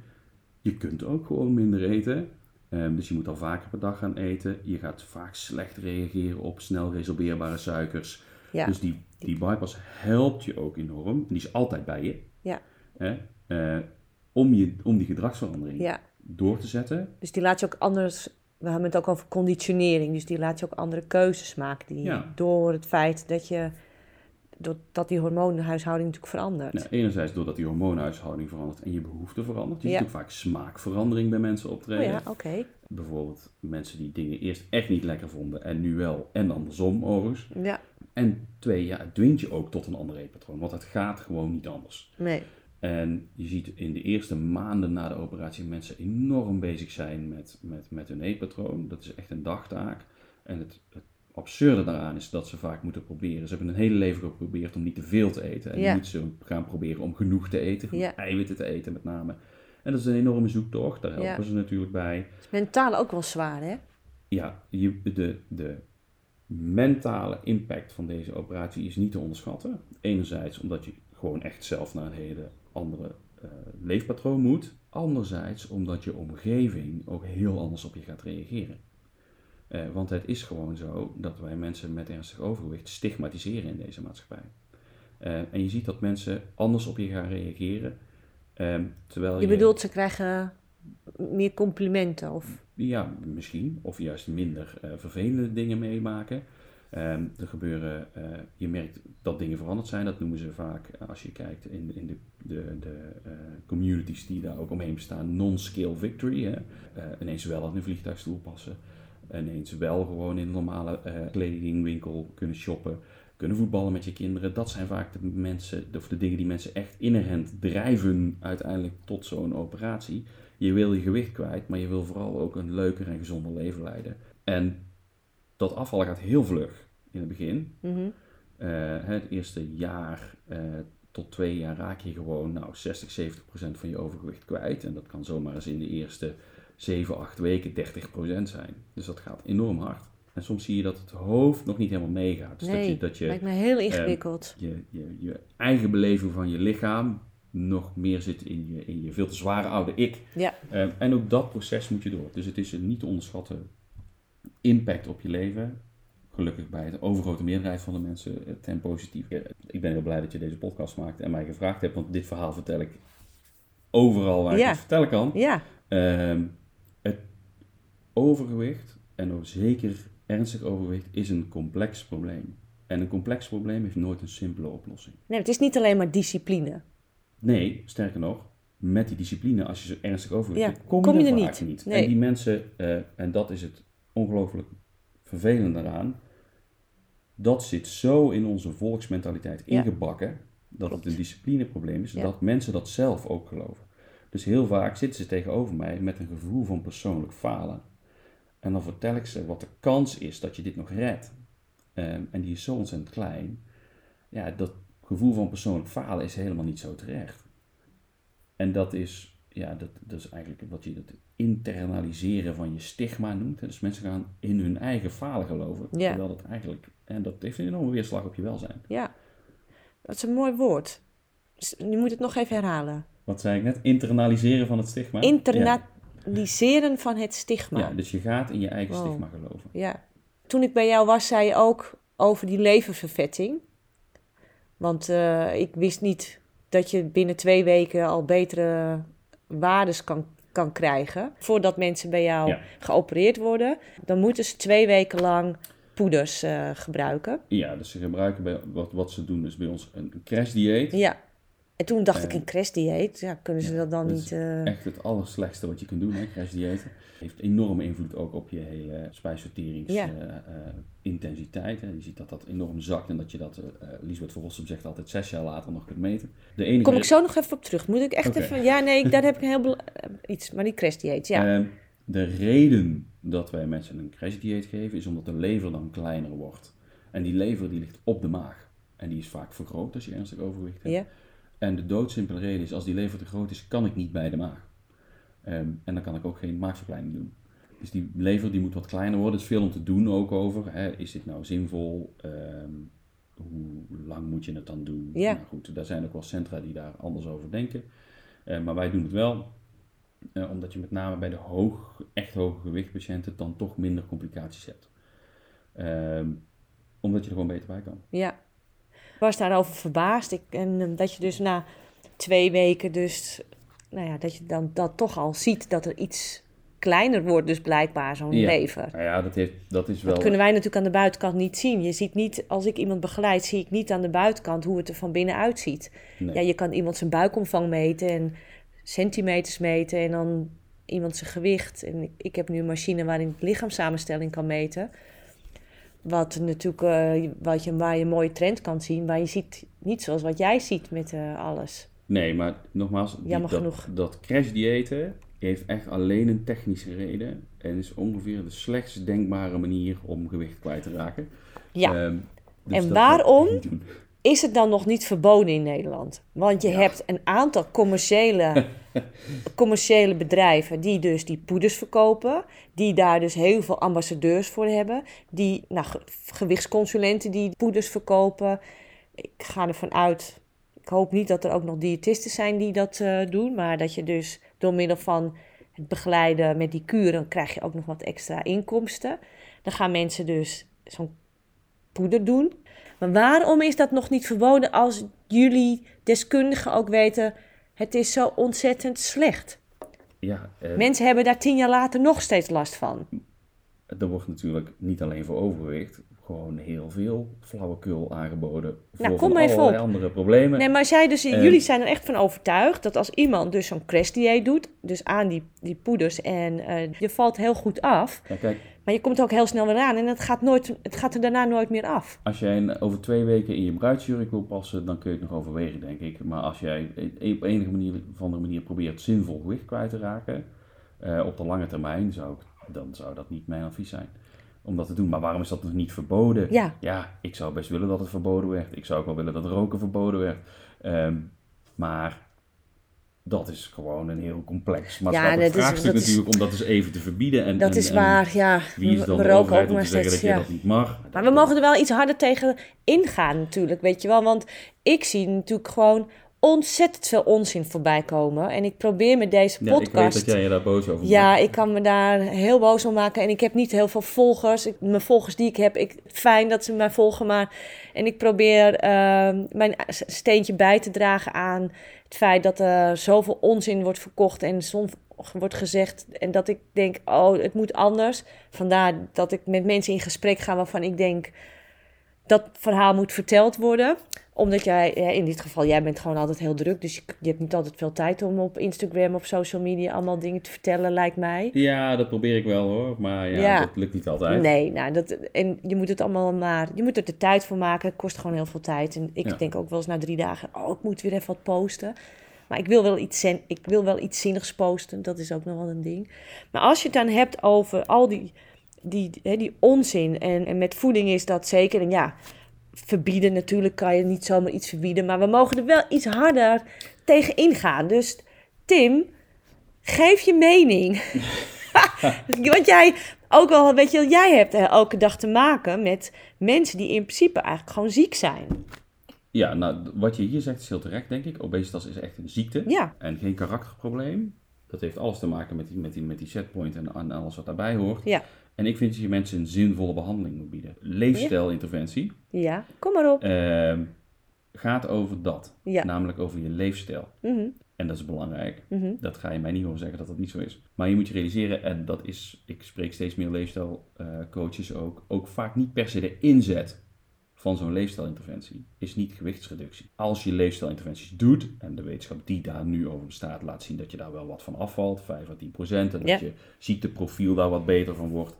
Je kunt ook gewoon minder eten. Ehm, dus je moet al vaker per dag gaan eten. Je gaat vaak slecht reageren op snel resorbeerbare suikers. Ja. Dus die, die bypass helpt je ook enorm. En die is altijd bij je. Ja. Eh, om, je, om die gedragsverandering ja. door te zetten. Dus die laat je ook anders. We hebben het ook over conditionering. Dus die laat je ook andere keuzes maken. Die, Ja. Door het feit dat je. Dat die hormoonhuishouding natuurlijk verandert. Nou, enerzijds doordat die hormoonhuishouding verandert en je behoefte verandert. Je Ja. ziet ook vaak smaakverandering bij mensen oh optreden. ja, oké. Bijvoorbeeld mensen die dingen eerst echt niet lekker vonden en nu wel. En andersom overigens. Ja, En twee, ja, het dwingt je ook tot een ander eetpatroon. Want het gaat gewoon niet anders. nee. En je ziet in de eerste maanden na de operatie mensen enorm bezig zijn met, met, met hun eetpatroon. Dat is echt een dagtaak. En het, het absurde daaraan is dat ze vaak moeten proberen. Ze hebben een hele leven geprobeerd om niet te veel te eten. En Ja. nu moeten ze gaan proberen om genoeg te eten. genoeg Ja. Eiwitten te eten met name. En dat is een enorme zoektocht. Daar helpen Ja. ze natuurlijk bij. Mentaal ook wel zwaar, hè? Ja, je, de, de mentale impact van deze operatie is niet te onderschatten. Enerzijds omdat je gewoon echt zelf naar een hele andere eh, leefpatroon moet. Anderzijds omdat je omgeving ook heel anders op je gaat reageren. Eh, want het is gewoon zo dat wij mensen met ernstig overgewicht stigmatiseren in deze maatschappij. Eh, en je ziet dat mensen anders op je gaan reageren. ehm, terwijl Je bedoelt, ze krijgen meer complimenten of... ja, misschien. Of juist minder vervelende dingen meemaken. Ehm, er gebeuren, eh, je merkt dat dingen veranderd zijn. Dat noemen ze vaak, eh, als je kijkt in, in de, de, de eh, communities die daar ook omheen bestaan, non-scale victory. Hè? Ineens wel in een vliegtuigstoel passen. Ineens wel gewoon in een normale kledingwinkel kunnen shoppen. Kunnen voetballen met je kinderen. Dat zijn vaak de, mensen, of de dingen die mensen echt inherent drijven uiteindelijk tot zo'n operatie. Je wil je gewicht kwijt, maar je wil vooral ook een leuker en gezonder leven leiden. En dat afvallen gaat heel vlug in het begin. Mhm. Eh, het eerste jaar eh, tot twee jaar raak je gewoon nou, 60, 70 procent van je overgewicht kwijt. En dat kan zomaar eens in de eerste 7, 8 weken 30 procent zijn. Dus dat gaat enorm hard. En soms zie je dat het hoofd nog niet helemaal meegaat. Dus dat je, dat je, lijkt me heel ingewikkeld. je, je, je eigen beleving van je lichaam nog meer zit in je, in je veel te zware oude ik. ja, Eh, en ook dat proces moet je door. Dus het is een niet te onderschatten impact op je leven. Gelukkig bij de overgrote meerderheid van de mensen eh, ten positief. Eh, Ik ben heel blij dat je deze podcast maakt en mij gevraagd hebt, want dit verhaal vertel ik overal waar Ja. ik het vertellen kan. ja, Ehm, het overgewicht, en ook zeker ernstig overgewicht, is een complex probleem. En een complex probleem heeft nooit een simpele oplossing. nee, het is niet alleen maar discipline. Nee, sterker nog, met die discipline, als je zo ernstig overgewicht Ja, hebt, kom, kom je er vaak niet. niet. Nee. En die mensen, eh, en dat is het ongelooflijk vervelende eraan, dat zit zo in onze volksmentaliteit Ja. ingebakken, dat het een disciplineprobleem is, Ja. dat mensen dat zelf ook geloven. Dus heel vaak zitten ze tegenover mij met een gevoel van persoonlijk falen. En dan vertel ik ze wat de kans is dat je dit nog redt. Ehm, en die is zo ontzettend klein. Ja, dat gevoel van persoonlijk falen is helemaal niet zo terecht. En dat is, ja, dat, dat is eigenlijk wat je het internaliseren van je stigma noemt. Dus mensen gaan in hun eigen falen geloven. Ja. Terwijl dat eigenlijk, en dat heeft een enorme weerslag op je welzijn. Ja, dat is een mooi woord. Nu moet het nog even herhalen. Wat zei ik net? Internaliseren van het stigma. Ja. Internaliseren van het stigma. Ja, dus je gaat in je eigen Wow. stigma geloven. Ja. Toen ik bij jou was, zei je ook over die leververvetting. Want eh, ik wist niet dat je binnen twee weken al betere waardes kan, kan krijgen. Voordat mensen bij jou Ja. geopereerd worden, dan moeten ze twee weken lang poeders eh, gebruiken. Ja, dus ze gebruiken bij, wat, wat ze doen is bij ons een, een crashdieet. Ja. En toen dacht ik, Eh, een crashdieet, ja, kunnen ze dat dan dat niet... eh, Echt het allerslechtste wat je kunt doen, hè, crashdiëten. Heeft enorme invloed ook op je hele spijsverteringsintensiteit. Ja. hè. Je ziet dat dat enorm zakt en dat je dat, eh eh, Lisbeth Verrossum zegt altijd, zes jaar later nog kunt meten. De enige Kom ik zo nog even op terug. Moet ik echt even... Ja, nee, ik- daar heb ik een heel... eh, iets, maar die crashdieet, ja. Ehm, de reden dat wij mensen een crashdieet geven, is omdat de lever dan kleiner wordt. En die lever die ligt op de maag. En die is vaak vergroot als je ernstig overgewicht hebt. ja. En de doodsimpele reden is, als die lever te groot is, kan ik niet bij de maag. Ehm, en dan kan ik ook geen maagverkleining doen. Dus die lever die moet wat kleiner worden. Er is veel om te doen ook over. Hè. Is dit nou zinvol? Ehm, hoe lang moet je het dan doen? Ja. Nou goed, daar zijn ook wel centra die daar anders over denken. Eh, maar wij doen het wel. eh, omdat je met name bij de hoog, echt hoge gewichtpatiënten dan toch minder complicaties hebt. Ehm, omdat je er gewoon beter bij kan. Ja. Ik was daarover verbaasd. Ik, en eh, dat je dus na twee weken dus... Nou ja, dat je dan dat toch al ziet dat er iets kleiner wordt. Dus blijkbaar zo'n Ja. lever. Nou ja, dat, heeft, dat is wel... Dat kunnen wij natuurlijk aan de buitenkant niet zien. Je ziet niet, als ik iemand begeleid, zie ik niet aan de buitenkant hoe het er van binnen uitziet. Nee. Ja, je kan iemand zijn buikomvang meten en centimeters meten en dan iemand zijn gewicht. En ik, ik heb nu een machine waarin ik lichaamssamenstelling kan meten. Wat natuurlijk, eh, wat je, waar je een mooie trend kan zien, maar je ziet niet zoals wat jij ziet met eh, alles. Nee, maar nogmaals, die- Jammer dat, genoeg. dat crashdiëten heeft echt alleen een technische reden. En is ongeveer de slechtst denkbare manier om gewicht kwijt te raken. Ja, Ehm, dus En waarom? is het dan nog niet verboden in Nederland? Want je Ja. hebt een aantal commerciële, commerciële bedrijven die dus die poeders verkopen. Die daar dus heel veel ambassadeurs voor hebben. Die, nou, ge- gewichtsconsulenten die poeders verkopen. Ik ga ervan uit, ik hoop niet dat er ook nog diëtisten zijn die dat eh, doen. Maar dat je dus door middel van het begeleiden met die kuren krijg je ook nog wat extra inkomsten. Dan gaan mensen dus zo'n poeder doen. Maar waarom is dat nog niet verboden als jullie deskundigen ook weten... het is zo ontzettend slecht? Ja, eh, Mensen hebben daar tien jaar later nog steeds last van. er wordt natuurlijk niet alleen voor overgewicht, gewoon heel veel flauwekul aangeboden. Voor Nou, kom maar even op. andere problemen. Nee, maar zij dus, jullie zijn er echt van overtuigd dat als iemand dus zo'n crashdieet doet... dus aan die, die poeders en eh, je valt heel goed af... Ja, kijk, maar je komt ook heel snel weer aan en het gaat, nooit, het gaat er daarna nooit meer af. Als jij over twee weken in je bruidsjurk wil passen, dan kun je het nog overwegen, denk ik. Maar als jij e- op enige manier of andere manier probeert zinvol gewicht kwijt te raken, eh, op de lange termijn, zou ik, dan zou dat niet mijn advies zijn om dat te doen. Maar waarom is dat nog niet verboden? Ja. Ja, ik zou best willen dat het verboden werd. Ik zou ook wel willen dat roken verboden werd. Ehm, maar dat is gewoon een heel complex maatschappelijk is- vraagstuk is- natuurlijk, om dat dus even te verbieden. En, Dat en- is waar, ja. Wie is dan we de overheid ook om maar te zeggen dat je ja. dat niet mag? Maar we mogen er wel iets harder tegen ingaan natuurlijk, weet je wel. Want ik zie natuurlijk gewoon ontzettend veel onzin voorbij komen. En ik probeer met deze Ja, ik weet podcast... dat jij je daar boos over Ja, maakt. ik kan me daar heel boos om maken. En ik heb niet heel veel volgers. Ik, mijn volgers die ik heb, ik, fijn dat ze mij volgen. Maar, en ik probeer ehm, mijn steentje bij te dragen aan het feit dat er zoveel onzin wordt verkocht. En soms wordt gezegd. En dat ik denk, oh, het moet anders. Vandaar dat ik met mensen in gesprek ga waarvan ik denk... dat verhaal moet verteld worden omdat jij, in dit geval, jij bent gewoon altijd heel druk. Dus je, hebt niet altijd veel tijd om op Instagram of social media allemaal dingen te vertellen, lijkt mij. Ja, dat probeer ik wel hoor, maar ja, Ja. dat lukt niet altijd. Nee, nou, dat, en je moet het allemaal maar, je moet er de tijd voor maken. Het kost gewoon heel veel tijd. En ik Ja. denk ook wel eens na drie dagen, oh, ik moet weer even wat posten. Maar ik wil wel iets, ik wil wel iets zinnigs posten, dat is ook nog wel een ding. Maar als je het dan hebt over al die, die, hè, die onzin, en, en met voeding is dat zeker, en ja, verbieden natuurlijk kan je niet zomaar iets verbieden, maar we mogen er wel iets harder tegen ingaan. Dus Tim, geef je mening. Want jij ook wel, weet je, jij hebt er elke dag te maken met mensen die in principe eigenlijk gewoon ziek zijn. Ja, nou, wat je hier zegt is heel terecht, denk ik. Obesitas is echt een ziekte Ja, en geen karakterprobleem. Dat heeft alles te maken met die, met die, met die setpoint en, en alles wat daarbij hoort. ja, En ik vind dat je mensen een zinvolle behandeling moet bieden. Leefstijlinterventie ja. Kom maar op. ehm, gaat over dat. Ja. Namelijk over je leefstijl. Mhm, En dat is belangrijk. mhm. Dat ga je mij niet horen zeggen dat dat niet zo is. Maar je moet je realiseren, en dat is, ik spreek steeds meer leefstijlcoaches ook, ook vaak niet per se de inzet van zo'n leefstijlinterventie is niet gewichtsreductie. Als je leefstijlinterventies doet, en de wetenschap die daar nu over bestaat, laat zien dat je daar wel wat van afvalt, 5 à 10 procent, en dat Ja. je ziekteprofiel daar wat beter van wordt.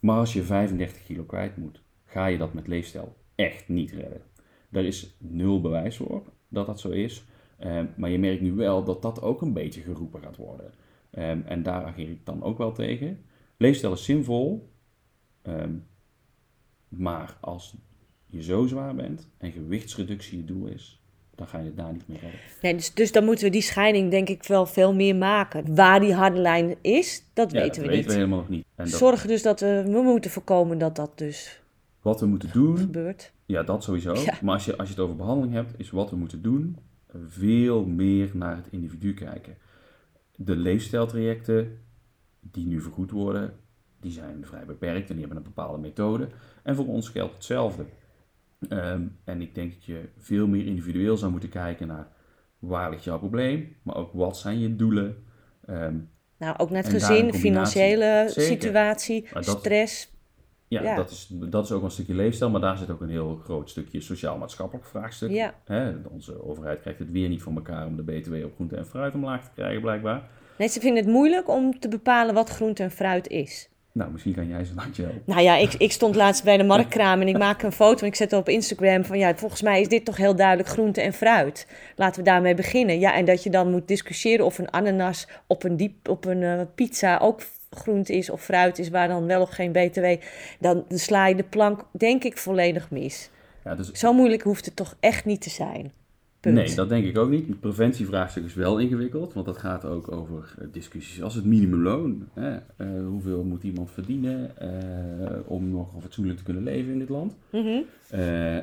Maar als je 35 kilo kwijt moet, ga je dat met leefstijl echt niet redden. Er is nul bewijs voor dat dat zo is. Ehm, maar je merkt nu wel dat dat ook een beetje geroepen gaat worden. Ehm, en daar ageer ik dan ook wel tegen. Leefstijl is zinvol. ehm, maar als je zo zwaar bent en gewichtsreductie je doel is, dan ga je het daar niet meer redden. Nee, dus, dus dan moeten we die scheiding denk ik wel veel meer maken. Waar die harde lijn is, dat Ja, weten dat we weten niet. we helemaal nog niet. En dat, Zorgen dus dat we, we moeten voorkomen dat dat dus wat we moeten doen, gebeurt. ja, dat sowieso. Ja. Maar als je, als je het over behandeling hebt, is wat we moeten doen veel meer naar het individu kijken. De leefstijltrajecten die nu vergoed worden, die zijn vrij beperkt en die hebben een bepaalde methode. En voor ons geldt hetzelfde. Ehm, en ik denk dat je veel meer individueel zou moeten kijken naar waar ligt jouw probleem, maar ook wat zijn je doelen. Ehm, Nou, ook een gezin, financiële Zeker. situatie, dat- stress. ja, Ja. Dat, is, dat is ook een stukje leefstijl, maar daar zit ook een heel groot stukje sociaal-maatschappelijk vraagstuk. Ja. Hè, onze overheid krijgt het weer niet voor elkaar om de BTW op groente en fruit omlaag te krijgen, blijkbaar. Nee, ze vinden het moeilijk om te bepalen wat groente en fruit is. Nou, misschien kan jij ze landje helpen. Nou ja, ik, ik stond laatst bij de marktkraam en ik maak een foto en ik zet het op Instagram van ja, volgens mij is dit toch heel duidelijk groente en fruit. Laten we daarmee beginnen. Ja, en dat je dan moet discussiëren of een ananas op een, diep, op een eh, pizza ook groente is of fruit is, waar dan wel of geen BTW, dan sla je de plank denk ik volledig mis. Ja, dus, Zo moeilijk hoeft het toch echt niet te zijn. Punt. nee, dat denk ik ook niet. Het preventievraagstuk is wel ingewikkeld, want dat gaat ook over eh, discussies als het minimumloon. Hè? Eh, hoeveel moet iemand verdienen eh, om nog fatsoenlijk te kunnen leven in dit land? Mhm.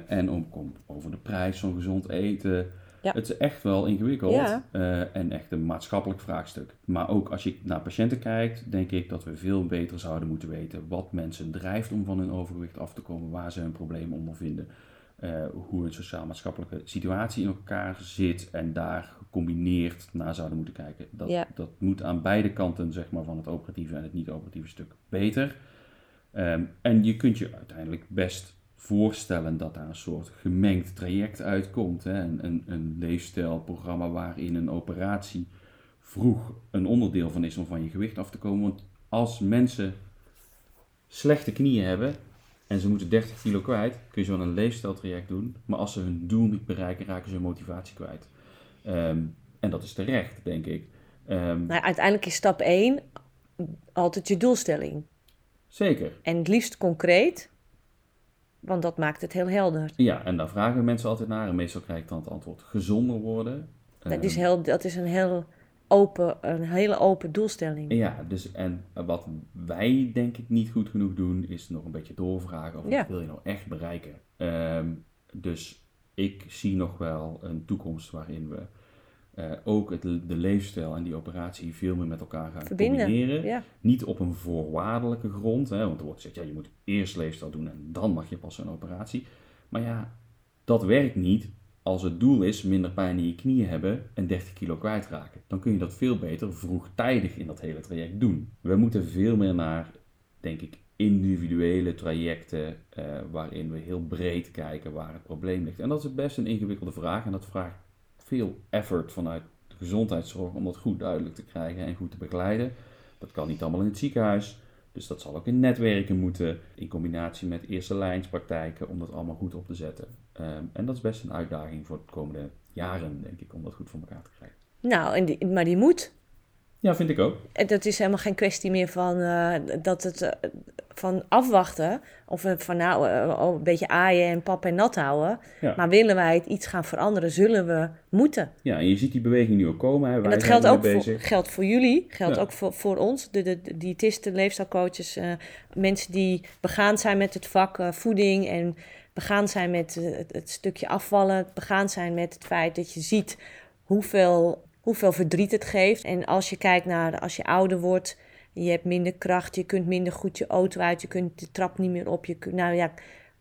En om, om over de prijs van gezond eten. Ja. Het is echt wel ingewikkeld Ja. en echt een maatschappelijk vraagstuk. Maar ook als je naar patiënten kijkt, denk ik dat we veel beter zouden moeten weten wat mensen drijft om van hun overgewicht af te komen, waar ze hun problemen ondervinden, eh hoe een sociaal-maatschappelijke situatie in elkaar zit en daar gecombineerd naar zouden moeten kijken. Dat, Ja. dat moet aan beide kanten zeg maar, van het operatieve en het niet-operatieve stuk beter. Ehm, en je kunt je uiteindelijk best voorstellen dat daar een soort gemengd traject uitkomt. Hè? Een, een, een leefstijlprogramma waarin een operatie vroeg een onderdeel van is om van je gewicht af te komen. Want als mensen slechte knieën hebben en ze moeten 30 kilo kwijt, kun je zo een leefstijltraject doen. Maar als ze hun doel niet bereiken, raken ze hun motivatie kwijt. Ehm, en dat is terecht, denk ik. Ehm, Nou, uiteindelijk is stap 1 altijd je doelstelling. Zeker. En het liefst concreet, want dat maakt het heel helder. Ja, en daar vragen mensen altijd naar. En meestal krijg ik dan het antwoord gezonder worden. Dat is, Ehm, heel, dat is een, heel open, een hele open doelstelling. Ja, dus en wat wij denk ik niet goed genoeg doen, is nog een beetje doorvragen over Ja. wat wil je nou echt bereiken. Ehm, dus ik zie nog wel een toekomst waarin we eh, ook het, de leefstijl en die operatie veel meer met elkaar gaan Verbinden. combineren. Ja. Niet op een voorwaardelijke grond, hè, want er wordt gezegd, ja, je moet eerst leefstijl doen en dan mag je pas een operatie. Maar ja, dat werkt niet als het doel is minder pijn in je knieën hebben en 30 kilo kwijtraken. Dan kun je dat veel beter vroegtijdig in dat hele traject doen. We moeten veel meer naar, denk ik, individuele trajecten eh, waarin we heel breed kijken waar het probleem ligt. En dat is best een ingewikkelde vraag en dat vraagt veel effort vanuit de gezondheidszorg om dat goed duidelijk te krijgen en goed te begeleiden. Dat kan niet allemaal in het ziekenhuis. Dus dat zal ook in netwerken moeten, in combinatie met eerste lijnspraktijken, om dat allemaal goed op te zetten. Ehm, en dat is best een uitdaging voor de komende jaren, denk ik, om dat goed voor elkaar te krijgen. Nou, en maar die moet. Ja, vind ik ook. En Dat is helemaal geen kwestie meer van, eh, dat het, eh, van afwachten. Of we van nou eh, oh, een beetje aaien en pap en nat houden. Ja. Maar willen wij het iets gaan veranderen, zullen we moeten. Ja, en je ziet die beweging nu ook komen. Hè. Wij En dat geldt ook voor, geldt voor jullie, geldt Ja. ook voor, voor ons, de, de, de diëtisten, leefstijlcoaches, eh, mensen die begaan zijn met het vak eh, voeding en begaan zijn met eh, het, het stukje afvallen, begaan zijn met het feit dat je ziet hoeveel, hoeveel verdriet het geeft. En als je kijkt naar als je ouder wordt, je hebt minder kracht, je kunt minder goed je auto uit, je kunt de trap niet meer op, je kunt, nou ja,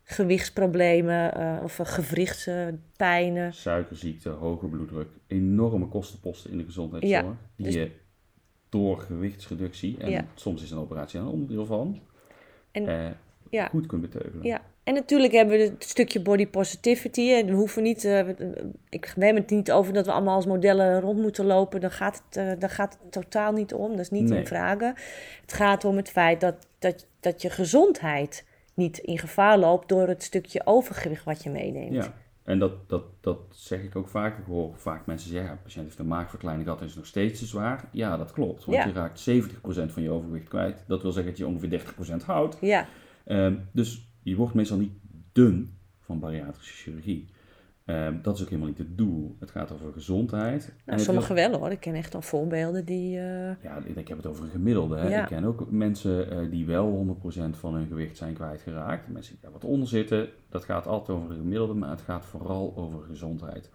gewichtsproblemen eh, of uh, gewrichtspijnen. Suikerziekte, hoge bloeddruk, enorme kostenposten in de gezondheidszorg. Ja, die dus- je door gewichtsreductie, en Ja. soms is een operatie een onderdeel van, En- eh, ja. goed kunt beteugelen. Ja, en natuurlijk hebben we het stukje body positivity. En we hoeven niet, eh, ik, hebben het niet over dat we allemaal als modellen rond moeten lopen. Daar gaat het, eh, daar gaat het totaal niet om. Dat is niet Nee. in vragen. Het gaat om het feit dat, dat, dat je gezondheid niet in gevaar loopt door het stukje overgewicht wat je meeneemt. Ja, en dat, dat, dat zeg ik ook vaak. Ik hoor vaak mensen zeggen, ja, patiënt heeft een maagverkleining gehad en is nog steeds te zwaar. Ja, dat klopt, want Ja. je raakt 70% van je overgewicht kwijt. Dat wil zeggen dat je ongeveer 30% houdt. Ja, Ehm, dus je wordt meestal niet dun van bariatrische chirurgie. Ehm, dat is ook helemaal niet het doel. Het gaat over gezondheid. Nou, sommigen wel hoor. Ik ken echt al voorbeelden die... eh, Ja, ik heb het over een gemiddelde. Hè. Ja. Ik ken ook mensen eh, die wel 100% van hun gewicht zijn kwijtgeraakt. Mensen die daar wat onder zitten. Dat gaat altijd over een gemiddelde, maar het gaat vooral over gezondheid.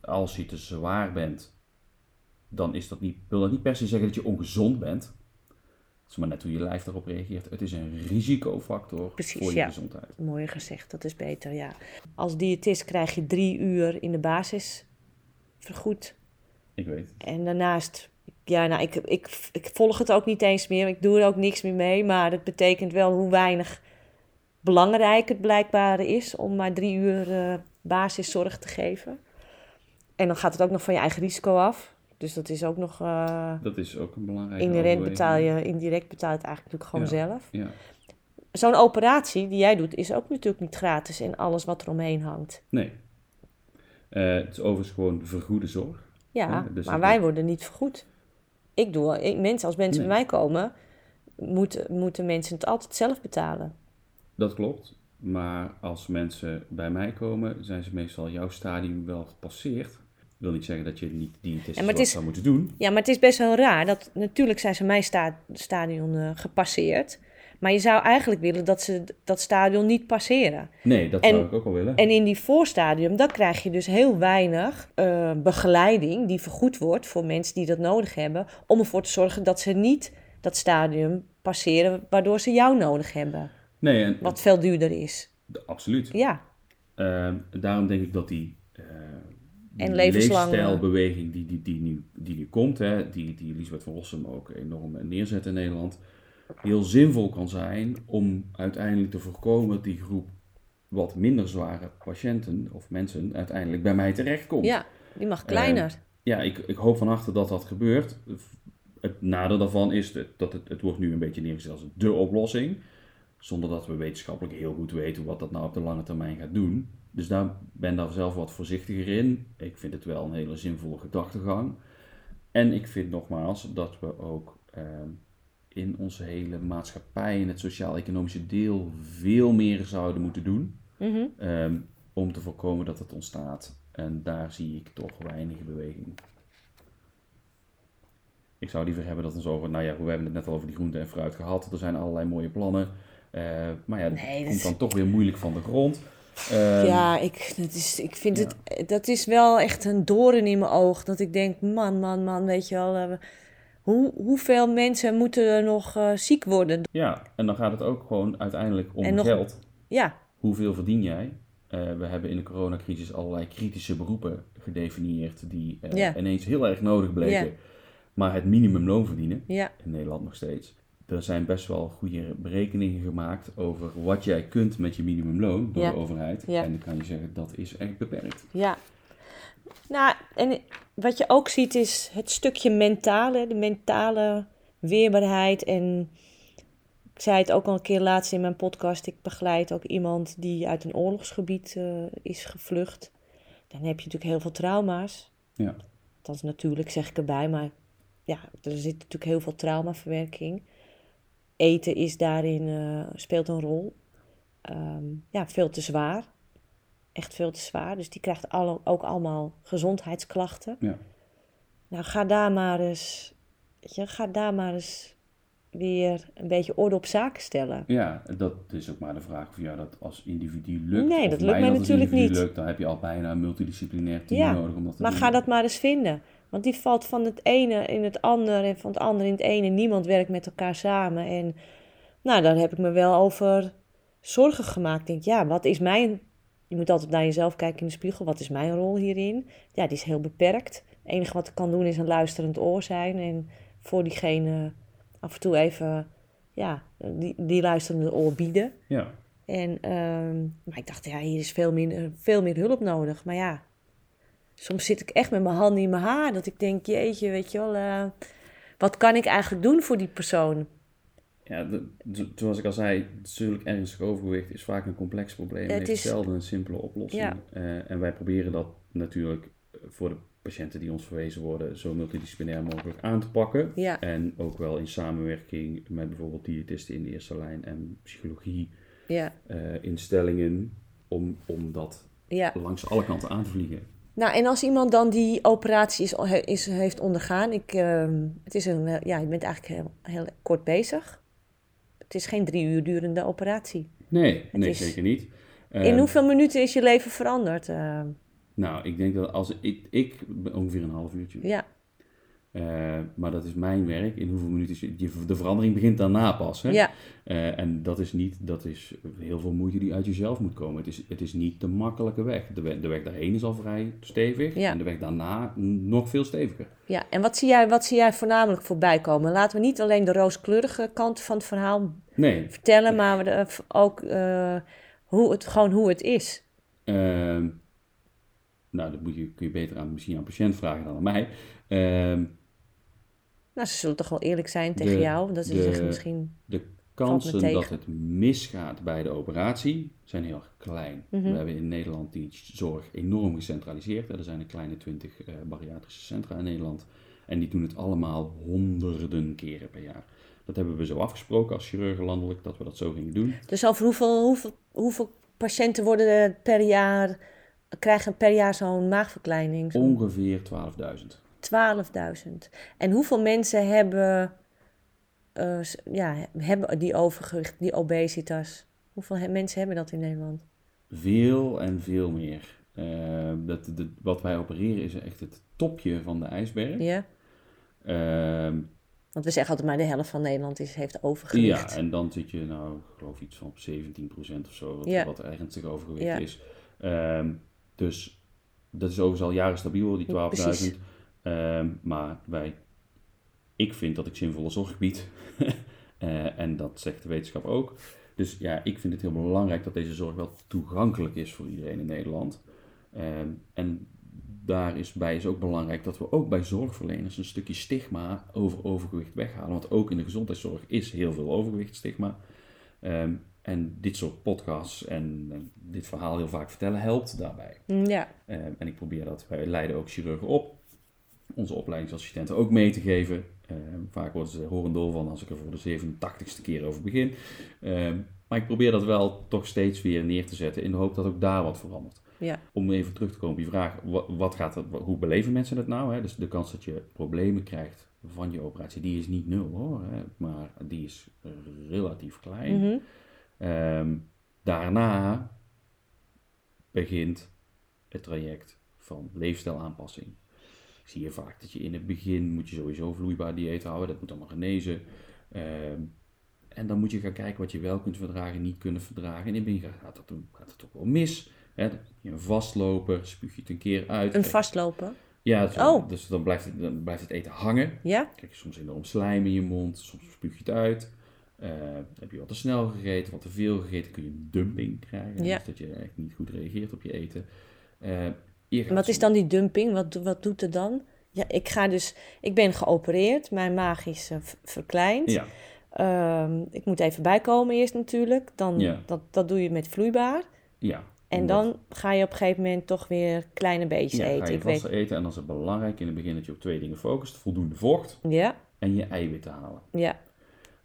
Als je te zwaar bent, dan is dat niet, wil dat niet per se zeggen dat je ongezond bent. Het is maar net hoe je lijf daarop reageert. Het is een risicofactor Precies, voor je ja. gezondheid. Mooier gezegd, dat is beter, ja. Als diëtist krijg je drie uur in de basis vergoed. Ik weet. En daarnaast, ja, nou, ik, ik, ik volg het ook niet eens meer. Ik doe er ook niks meer mee. Maar het betekent wel hoe weinig belangrijk het blijkbaar is om maar drie uur eh, basiszorg te geven. En dan gaat het ook nog van je eigen risico af. Dus dat is ook nog. eh, Dat is ook een belangrijke indirect, overweging. betaal je, indirect betaal je het eigenlijk natuurlijk gewoon Ja. zelf. Ja. Zo'n operatie die jij doet, is ook natuurlijk niet gratis en alles wat er omheen hangt. Nee. Eh, het is overigens gewoon vergoede zorg. Ja, Ja, dus maar wij worden niet vergoed. Ik doe, ik, mensen, als mensen Nee. bij mij komen, moeten, moeten mensen het altijd zelf betalen. Dat klopt. Maar als mensen bij mij komen, zijn ze meestal jouw stadium wel gepasseerd. Wil niet zeggen dat je niet diëtistisch Ja, maar het wat is- zou moeten doen. Ja, maar het is best wel raar. Dat, natuurlijk zijn ze mijn sta- stadion eh, gepasseerd. Maar je zou eigenlijk willen dat ze dat stadion niet passeren. Nee, dat En- zou ik ook wel willen. En in die voorstadium, dan krijg je dus heel weinig eh, begeleiding die vergoed wordt voor mensen die dat nodig hebben. Om ervoor te zorgen dat ze niet dat stadium passeren waardoor ze jou nodig hebben. nee, en, Wat veel duurder is. absoluut. Ja, Ehm, daarom denk ik dat die, eh die En levenslang, leefstijlbeweging die, die, die, nu, die nu komt, hè, die, die Elisabeth van Rossum ook enorm neerzet in Nederland, heel zinvol kan zijn om uiteindelijk te voorkomen dat die groep wat minder zware patiënten of mensen uiteindelijk bij mij terechtkomt. ja die mag kleiner. ja, ik, ik hoop van achter dat dat gebeurt. Het nadeel daarvan is dat dat het, het wordt nu een beetje neergezet als de oplossing. Zonder dat we wetenschappelijk heel goed weten wat dat nou op de lange termijn gaat doen. Dus daar ben daar zelf wat voorzichtiger in. Ik vind het wel een hele zinvolle gedachtegang. En ik vind nogmaals dat we ook ehm, in onze hele maatschappij, in het sociaal-economische deel, veel meer zouden moeten doen. Mhm. Ehm, om te voorkomen dat het ontstaat. En daar zie ik toch weinig beweging. Ik zou liever hebben dat ons over, nou ja, we hebben het net al over die groente en fruit gehad. Er zijn allerlei mooie plannen. Eh, maar ja, dat Nee, dat komt dan toch weer moeilijk van de grond. Ehm, ja, ik, dat is, ik vind ja. het, dat is wel echt een doorn in mijn oog. Dat ik denk, man, man, man, weet je wel. eh, hoe, hoeveel mensen moeten er nog eh, ziek worden? ja, en dan gaat het ook gewoon uiteindelijk om nog- geld. Ja, Hoeveel verdien jij? Eh, we hebben in de coronacrisis allerlei kritische beroepen gedefinieerd die Ja. ineens heel erg nodig bleken. Ja. Maar het minimumloon verdienen. ja, in Nederland nog steeds. Er zijn best wel goede berekeningen gemaakt over wat jij kunt met je minimumloon door Ja. de overheid. Ja. En dan kan je zeggen dat is echt beperkt. ja. Nou, en wat je ook ziet is het stukje mentale, de mentale weerbaarheid. En ik zei het ook al een keer laatst in mijn podcast. Ik begeleid ook iemand die uit een oorlogsgebied eh, is gevlucht. Dan heb je natuurlijk heel veel trauma's. Ja. Dat is natuurlijk, zeg ik erbij, maar ja, er zit natuurlijk heel veel traumaverwerking. Eten is daarin, eh, speelt een rol. Ehm, ja, veel te zwaar. Echt veel te zwaar. Dus die krijgt alle, ook allemaal gezondheidsklachten. Ja. Nou, ga daar maar eens, weet je, ga daar maar eens weer een beetje orde op zaken stellen. Ja, dat is ook maar de vraag of jou dat als individu lukt. Nee, dat lukt mij natuurlijk niet. Lukt, dan heb je al bijna een multidisciplinair team Ja, nodig om dat te Maar doen. ga dat maar eens vinden. Want die valt van het ene in het andere en van het andere in het ene. Niemand werkt met elkaar samen. En nou, daar heb ik me wel over zorgen gemaakt. Ik denk, ja, wat is mijn... Je moet altijd naar jezelf kijken in de spiegel. Wat is mijn rol hierin? Ja, die is heel beperkt. Het enige wat ik kan doen is een luisterend oor zijn. En voor diegene af en toe even, ja, die, die luisterende oor bieden. Ja, En, ehm, maar ik dacht, ja, hier is veel meer, veel meer hulp nodig. Maar ja, soms zit ik echt met mijn handen in mijn haar. Dat ik denk, jeetje, weet je wel, eh, wat kan ik eigenlijk doen voor die persoon? ja zoals ik al zei, natuurlijk ernstig overgewicht is vaak een complex probleem. Het is- zelden een simpele oplossing. Ja. Eh, en wij proberen dat natuurlijk voor de patiënten die ons verwezen worden zo multidisciplinair mogelijk aan te pakken. Ja, En ook wel in samenwerking met bijvoorbeeld diëtisten in de eerste lijn en psychologie ja, eh, instellingen om, om dat langs alle kanten aan te vliegen. Nou, en als iemand dan die operatie is, is, heeft ondergaan, ik, ehm, het is een, eh, ja, je bent eigenlijk heel, heel kort bezig. Het is geen drie uur durende operatie. Nee, nee is- zeker niet. In Ehm, hoeveel minuten is je leven veranderd? Eh, Nou, ik denk dat als ik, ik ongeveer een half uurtje. ja, Eh, maar dat is mijn werk. In hoeveel minuten is je, de verandering begint daarna pas. Hè? ja, Eh, en dat is niet, dat is heel veel moeite die uit jezelf moet komen. Het is, het is niet de makkelijke weg. De, weg. de weg daarheen is al vrij stevig. Ja. En de weg daarna nog veel steviger. ja. En wat zie, jij, wat zie jij voornamelijk voorbij komen? Laten we niet alleen de rooskleurige kant van het verhaal Nee, vertellen, maar we, eh, ook hoe het, gewoon hoe het is. Ehm, nou, dat moet je, kun je beter aan, misschien aan patiënt vragen dan aan mij. Nou, ze zullen toch wel eerlijk zijn tegen De- jou. Dat ze de- misschien... de kansen dat het misgaat bij de operatie zijn heel erg klein. Mhm. We hebben in Nederland die zorg enorm gecentraliseerd. Er zijn een kleine twintig eh, bariatrische centra in Nederland. En die doen het allemaal honderden keren per jaar. Dat hebben we zo afgesproken als chirurgen landelijk, dat we dat zo gingen doen. Dus over hoeveel, hoeveel, hoeveel patiënten worden er per jaar, krijgen per jaar zo'n maagverkleining? Zo'n Ongeveer 12.000. 12.000. En hoeveel mensen hebben, eh, ja, hebben die overgewicht, die obesitas? Hoeveel he- mensen hebben dat in Nederland? Veel en veel meer. Eh, dat, de, wat wij opereren is echt het topje van de ijsberg. Ja? Ehm, Want we zeggen altijd maar de helft van Nederland is, heeft overgewicht. ja, en dan zit je nou, ik geloof iets van op 17% of zo, wat, Ja. wat ernstig overgewicht Ja. is. Ehm, dus dat is overigens al jaren stabiel, die 12.000. Ehm, maar wij, ik vind dat ik zinvolle zorg bied. Eh, en dat zegt de wetenschap ook. Dus ja, ik vind het heel belangrijk dat deze zorg wel toegankelijk is voor iedereen in Nederland. Ehm, en daar is bij is ook belangrijk dat we ook bij zorgverleners een stukje stigma over overgewicht weghalen. Want ook in de gezondheidszorg is heel veel overgewichtstigma. Ehm, en dit soort podcasts en, en dit verhaal heel vaak vertellen helpt daarbij. Mm, Ja, en ik probeer dat, wij leiden ook chirurgen op, onze opleidingsassistenten ook mee te geven. Ehm, vaak worden ze horendol van als ik er voor de 87ste keer over begin. Ehm, maar ik probeer dat wel toch steeds weer neer te zetten in de hoop dat ook daar wat verandert. ja, Om even terug te komen op je vraag, wat, wat gaat het, hoe beleven mensen het nou? Hè? Dus de kans dat je problemen krijgt van je operatie, die is niet nul hoor, hè? maar die is relatief klein. Mhm. Ehm, daarna begint het traject van leefstijlaanpassing. Zie je vaak dat je in het begin moet je sowieso vloeibaar dieet houden, dat moet allemaal genezen. Ehm, en dan moet je gaan kijken wat je wel kunt verdragen, niet kunnen verdragen. En in het begin gaat dat, gaat het ook wel mis. Hè? Dan je een vastloper, spuug je het een keer uit. een Kijk, vastlopen. Ja, dus, Oh. dus dan, blijft het, dan blijft het eten hangen. Ja? Krijg je soms enorm slijm in je mond, soms spuug je het uit. Eh, heb je wat te snel gegeten, wat te veel gegeten, kun je een dumping krijgen. Ja. Dus dat je echt niet goed reageert op je eten. Eh, gaat En wat is dan die dumping? Wat, wat doet het dan? Ja, ik ga dus, ik ben geopereerd, mijn maag is eh, verkleind. Ja, Ehm, ik moet even bijkomen eerst natuurlijk. Dan, Ja. dat, dat doe je met vloeibaar. ja. En Omdat- dan ga je op een gegeven moment toch weer kleine beetjes ja, eten. ga je ik weet, eten. En dan is het belangrijk in het begin dat je op twee dingen focust. Voldoende vocht ja, en je eiwitten halen. ja.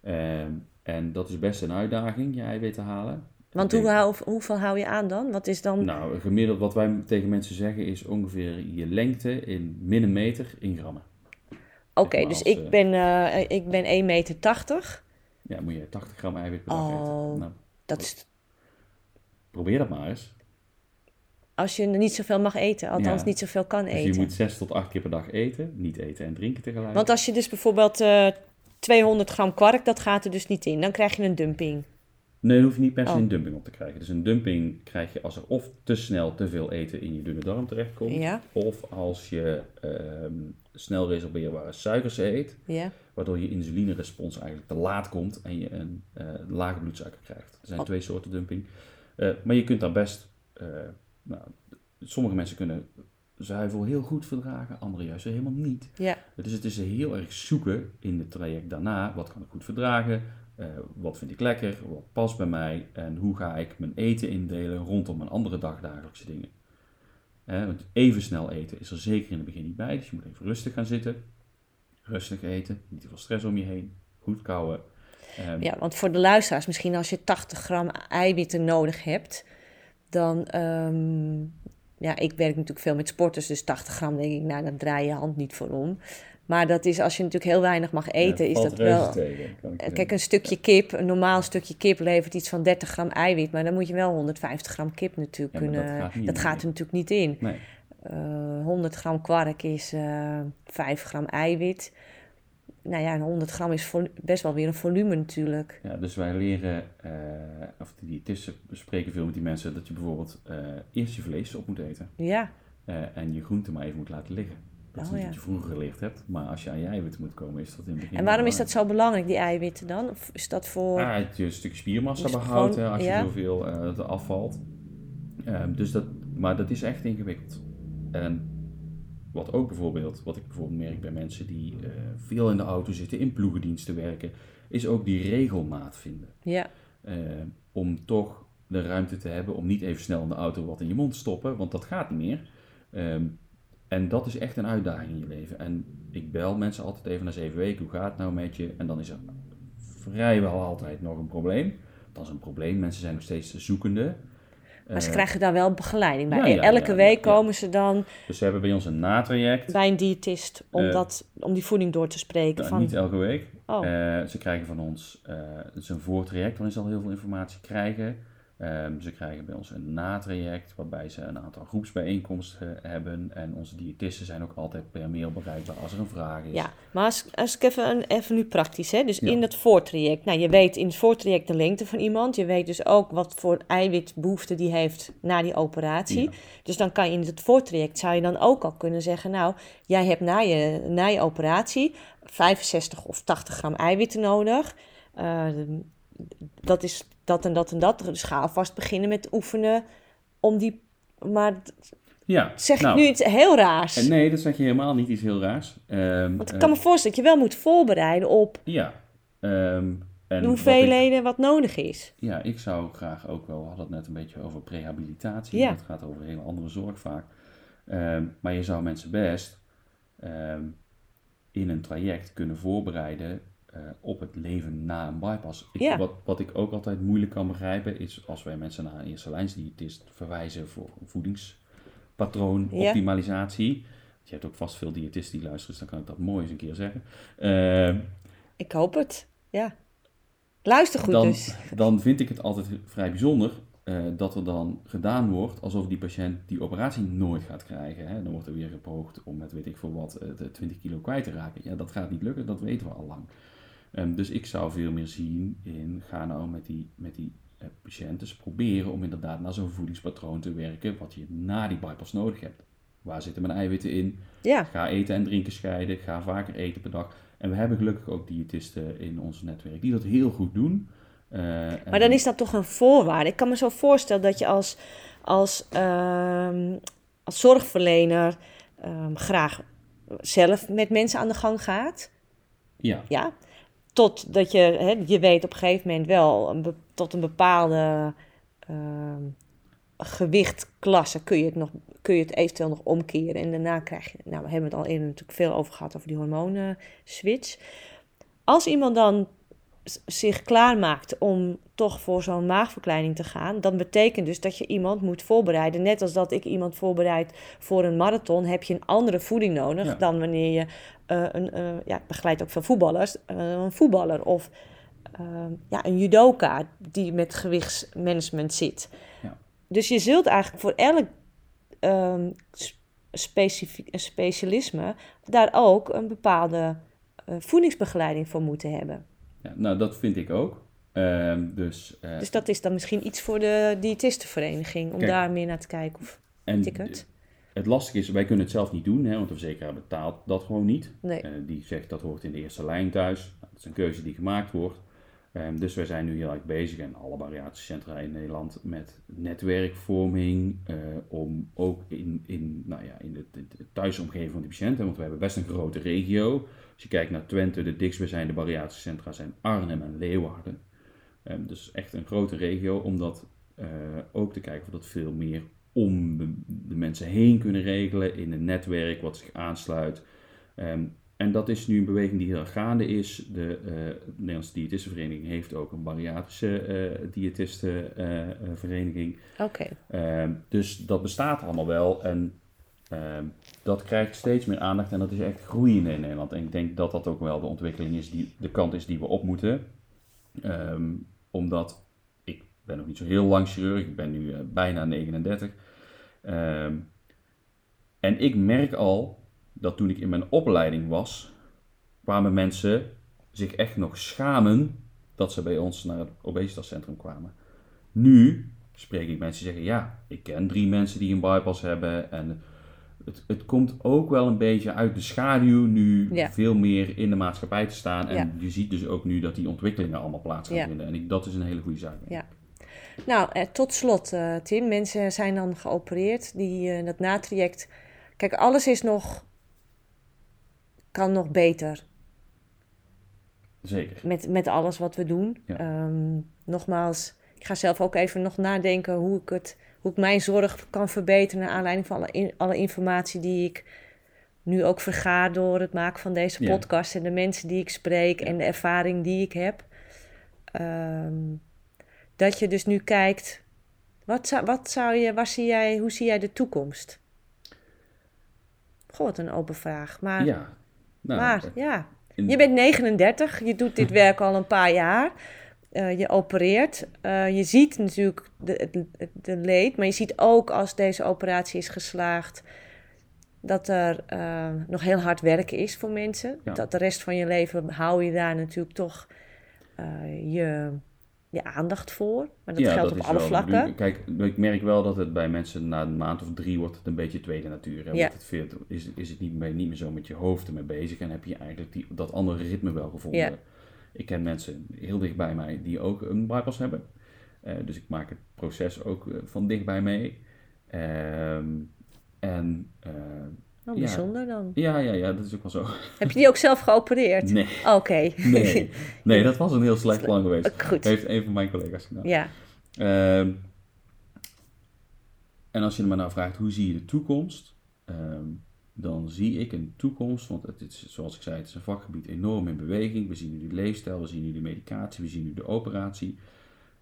Ehm, en dat is best een uitdaging, je eiwitten halen. Want Ik hoe, hou, hoeveel hou je aan dan? Wat is dan... Nou, gemiddeld wat wij tegen mensen zeggen is ongeveer je lengte in millimeter in grammen. Oké, dus als, ik, eh, ben, eh, ik ben 1,80 meter. Ja, moet je 80 gram eiwit per dag Oh. eten. Nou, Dat is probeer dat maar eens. als je niet zoveel mag eten. Althans, Ja. niet zoveel kan Dus eten. je moet 6 tot 8 keer per dag eten. Niet eten en drinken tegelijk. Want als je dus bijvoorbeeld eh 200 gram kwark, dat gaat er dus niet in. Dan krijg je een dumping. Nee, dan hoef je niet per se Oh. een dumping op te krijgen. Dus een dumping krijg je als er of te snel te veel eten in je dunne darm terechtkomt. Ja. Of als je ehm, snel resorbeerbare suikers eet. Ja. Waardoor je insulinerespons eigenlijk te laat komt en je een eh, lage bloedsuiker krijgt. Er zijn Oh. twee soorten dumping. Eh, maar je kunt daar best... eh, nou, sommige mensen kunnen zuivel heel goed verdragen, anderen juist helemaal niet. Ja. Dus het is heel erg zoeken in het traject daarna. Wat kan ik goed verdragen? Eh, wat vind ik lekker? Wat past bij mij? En hoe ga ik mijn eten indelen rondom mijn andere dagdagelijkse dingen? Hè, want even snel eten is er zeker in het begin niet bij. Dus je moet even rustig gaan zitten. Rustig eten. Niet te veel stress om je heen. Goed kouwen. Ehm, ja, want voor de luisteraars, misschien als je 80 gram eiwitten nodig hebt, dan, ehm, ja, ik werk natuurlijk veel met sporters, dus 80 gram denk ik, nou, dan draai je hand niet voor om. Maar dat is, als je natuurlijk heel weinig mag eten, is dat wel... Kijk, een stukje kip, een normaal stukje kip levert iets van 30 gram eiwit, maar dan moet je wel 150 gram kip natuurlijk kunnen... Dat gaat, dat gaat er natuurlijk niet in. Nee. 100 gram kwark is uh, 5 gram eiwit nou ja, een 100 gram is best wel weer een volume natuurlijk. Ja, dus wij leren, uh, of die diëtisten bespreken veel met die mensen, dat je bijvoorbeeld eerst je vlees op moet eten. Ja. En je groente maar even moet laten liggen. Dat is oh, wat je vroeger geleerd hebt, maar als je aan je eiwitten moet komen, is dat in het begin. En waarom is dat zo belangrijk, die eiwitten dan? Of is dat voor. Ja, het je een stukje spiermassa behoudt als je zoveel afvalt. Ehm, dus dat, maar dat is echt ingewikkeld. En wat ook bijvoorbeeld, wat ik bijvoorbeeld merk bij mensen die uh, veel in de auto zitten, in ploegendiensten werken, is ook die regelmaat vinden. Ja. Uh, om toch de ruimte te hebben om niet even snel in de auto wat in je mond te stoppen, want dat gaat niet meer. Um, en dat is echt een uitdaging in je leven. En ik bel mensen altijd even na zeven weken, hoe gaat het nou met je? En dan is er vrijwel altijd nog een probleem. Dat is een probleem, mensen zijn nog steeds zoekende. Maar ze eh, krijgen daar wel begeleiding bij. Elke week komen ze dan... Dus ze hebben bij ons een natraject. Bij een diëtist, om, uh, dat, om die voeding door te spreken. Nou, van... Niet elke week. Oh. Uh, ze krijgen van ons het is een voortraject waarin ze al heel veel informatie krijgen. Um, ze krijgen bij ons een natraject waarbij ze een aantal groepsbijeenkomsten hebben. En onze diëtisten zijn ook altijd per mail bereikbaar als er een vraag is. Ja, maar als, als ik even, even nu praktisch, hè? dus in dat voortraject. Nou, je weet in het voortraject de lengte van iemand. Je weet dus ook wat voor eiwitbehoefte die heeft na die operatie. Dus dan kan je in het voortraject, zou je dan ook al kunnen zeggen... nou, jij hebt na je, na je operatie 65 of 80 gram eiwitten nodig... Uh, dat is dat en dat en dat. Dus ga alvast beginnen met oefenen om die. Maar ja, zeg nou, ik nu iets heel raars? Eh, nee, dat zeg je helemaal niet iets heel raars. Um, Want ik kan me voorstellen dat je wel moet voorbereiden op. Ja. Um, en de hoeveelheden wat, wat, nodig is. Ja, ik zou graag ook wel, we hadden het net een beetje over prehabilitatie. Ja. Dat gaat over een hele andere zorg vaak. Um, maar je zou mensen best in een traject kunnen voorbereiden uh, op het leven na een bypass. Ik, wat, wat ik ook altijd moeilijk kan begrijpen is als wij mensen naar een eerste lijnsdiëtist verwijzen voor voedingspatroon optimalisatie. Je hebt ook vast veel diëtisten die luisteren, dus dan kan ik dat mooi eens een keer zeggen. Uh, ik hoop het, ja. Luister goed dan, dus. Dan vind ik het altijd vrij bijzonder uh, dat er dan gedaan wordt alsof die patiënt die operatie nooit gaat krijgen. Hè? Dan wordt er weer gepoogd om met weet ik veel wat de 20 kilo kwijt te raken. Ja, dat gaat niet lukken, dat weten we al lang. Um, dus ik zou veel meer zien in, ga nou met die, met die uh, patiënten dus proberen om inderdaad naar zo'n voedingspatroon te werken wat je na die bypass nodig hebt. Waar zitten mijn eiwitten in? Ja. Ga eten en drinken scheiden, ga vaker eten per dag. En we hebben gelukkig ook diëtisten in ons netwerk die dat heel goed doen. Uh, maar dan is dat toch een voorwaarde. Ik kan me zo voorstellen dat je als, als, uh, als zorgverlener um, graag zelf met mensen aan de gang gaat. Ja. ja? Totdat je, hè, je weet op een gegeven moment wel, een tot een bepaalde uh, gewichtklasse kun je, het nog, kun je het eventueel nog omkeren. En daarna krijg je, nou we hebben het al eerder natuurlijk veel over gehad over die hormonen switch. Als iemand dan zich klaarmaakt om toch voor zo'n maagverkleining te gaan, dan betekent dus dat je iemand moet voorbereiden. Net als dat ik iemand voorbereid voor een marathon, heb je een andere voeding nodig dan wanneer je uh, een, uh, ja, begeleid ook veel voetballers, uh, een voetballer of ja, een judoka die met gewichtsmanagement zit. Ja. Dus je zult eigenlijk voor elk um, specifiek, specialisme daar ook een bepaalde voedingsbegeleiding voor moeten hebben. Ja, nou, dat vind ik ook. Um, dus, dus dat is dan misschien iets voor de diëtistenvereniging om daar meer naar te kijken of en ticket. Het lastige is, wij kunnen het zelf niet doen, hè, want de verzekeraar betaalt dat gewoon niet. Nee. Uh, die zegt dat hoort in de eerste lijn thuis. Nou, dat is een keuze die gemaakt wordt. Um, dus wij zijn nu heel erg bezig, en alle variatiecentra in Nederland, met netwerkvorming. Uh, om ook in, in, nou ja, in de, thuisomgeving van de patiënten, want we hebben best een grote regio. Als je kijkt naar Twente, de dichtstbijzijnde variatiecentra zijn Arnhem en Leeuwarden. Um, dus echt een grote regio, omdat uh, ook te kijken of dat veel meer om de, mensen heen kunnen regelen in een netwerk wat zich aansluit. Um, en dat is nu een beweging die heel gaande is. De uh, Nederlandse Diëtistenvereniging heeft ook een bariatrische uh, diëtistenvereniging. Oké. Ehm, dus dat bestaat allemaal wel. En ehm, dat krijgt steeds meer aandacht en dat is echt groeiende in Nederland. En ik denk dat dat ook wel de ontwikkeling is, die, de kant is die we op moeten. Ehm, omdat ik ben nog niet zo heel lang chirurg, ik ben nu bijna 39. En ik merk al dat toen ik in mijn opleiding was, kwamen mensen zich echt nog schamen dat ze bij ons naar het obesitascentrum kwamen. Nu spreek ik mensen die zeggen, ja, ik ken drie mensen die een bypass hebben en het, het komt ook wel een beetje uit de schaduw nu veel meer in de maatschappij te staan. En je ziet dus ook nu dat die ontwikkelingen allemaal plaats gaan vinden. En ik, dat is een hele goede zaak. Ja. Nou, eh, tot slot, uh, Tim. Mensen zijn dan geopereerd. Die, uh, dat natraject. Kijk, alles is nog kan nog beter. Zeker. Met, met alles wat we doen. Ehm, nogmaals, ik ga zelf ook even nog nadenken hoe ik, het, hoe ik mijn zorg kan verbeteren... naar aanleiding van alle, alle informatie die ik nu ook vergaar... door het maken van deze podcast... en de mensen die ik spreek en de ervaring die ik heb. Ehm, dat je dus nu kijkt... Wat zou, wat zou je, waar zie jij, hoe zie jij de toekomst? Goh, wat een open vraag. Maar ja, nou, maar ja, je bent 39, je doet dit werk al een paar jaar. Uh, je opereert. Uh, je ziet natuurlijk de, de, de, leed, maar je ziet ook als deze operatie is geslaagd dat er uh, nog heel hard werken is voor mensen. Dat de rest van je leven hou je daar natuurlijk toch je je aandacht voor. Maar dat geldt op alle vlakken. kijk, ik merk wel dat het bij mensen na een maand of drie wordt het een beetje tweede natuur. Hè? Ja. Het veel, is, is het niet meer, niet meer zo met je hoofd ermee bezig en heb je eigenlijk die, dat andere ritme wel gevonden. Ja. Ik ken mensen heel dicht bij mij die ook een bypass hebben. Uh, dus ik maak het proces ook uh, van dichtbij mee. Uh, en uh, Oh, bijzonder dan. Ja, ja, ja, dat is ook wel zo. Heb je die ook zelf geopereerd? Nee. Oké. Nee. nee, dat was een heel slecht plan geweest. Goed. Heeft een van mijn collega's gedaan. Ja. Uh, en als je me nou vraagt, hoe zie je de toekomst? Uh, dan zie ik een toekomst, want het is, zoals ik zei, het is een vakgebied enorm in beweging. We zien nu de leefstijl, we zien nu de medicatie, we zien nu de operatie.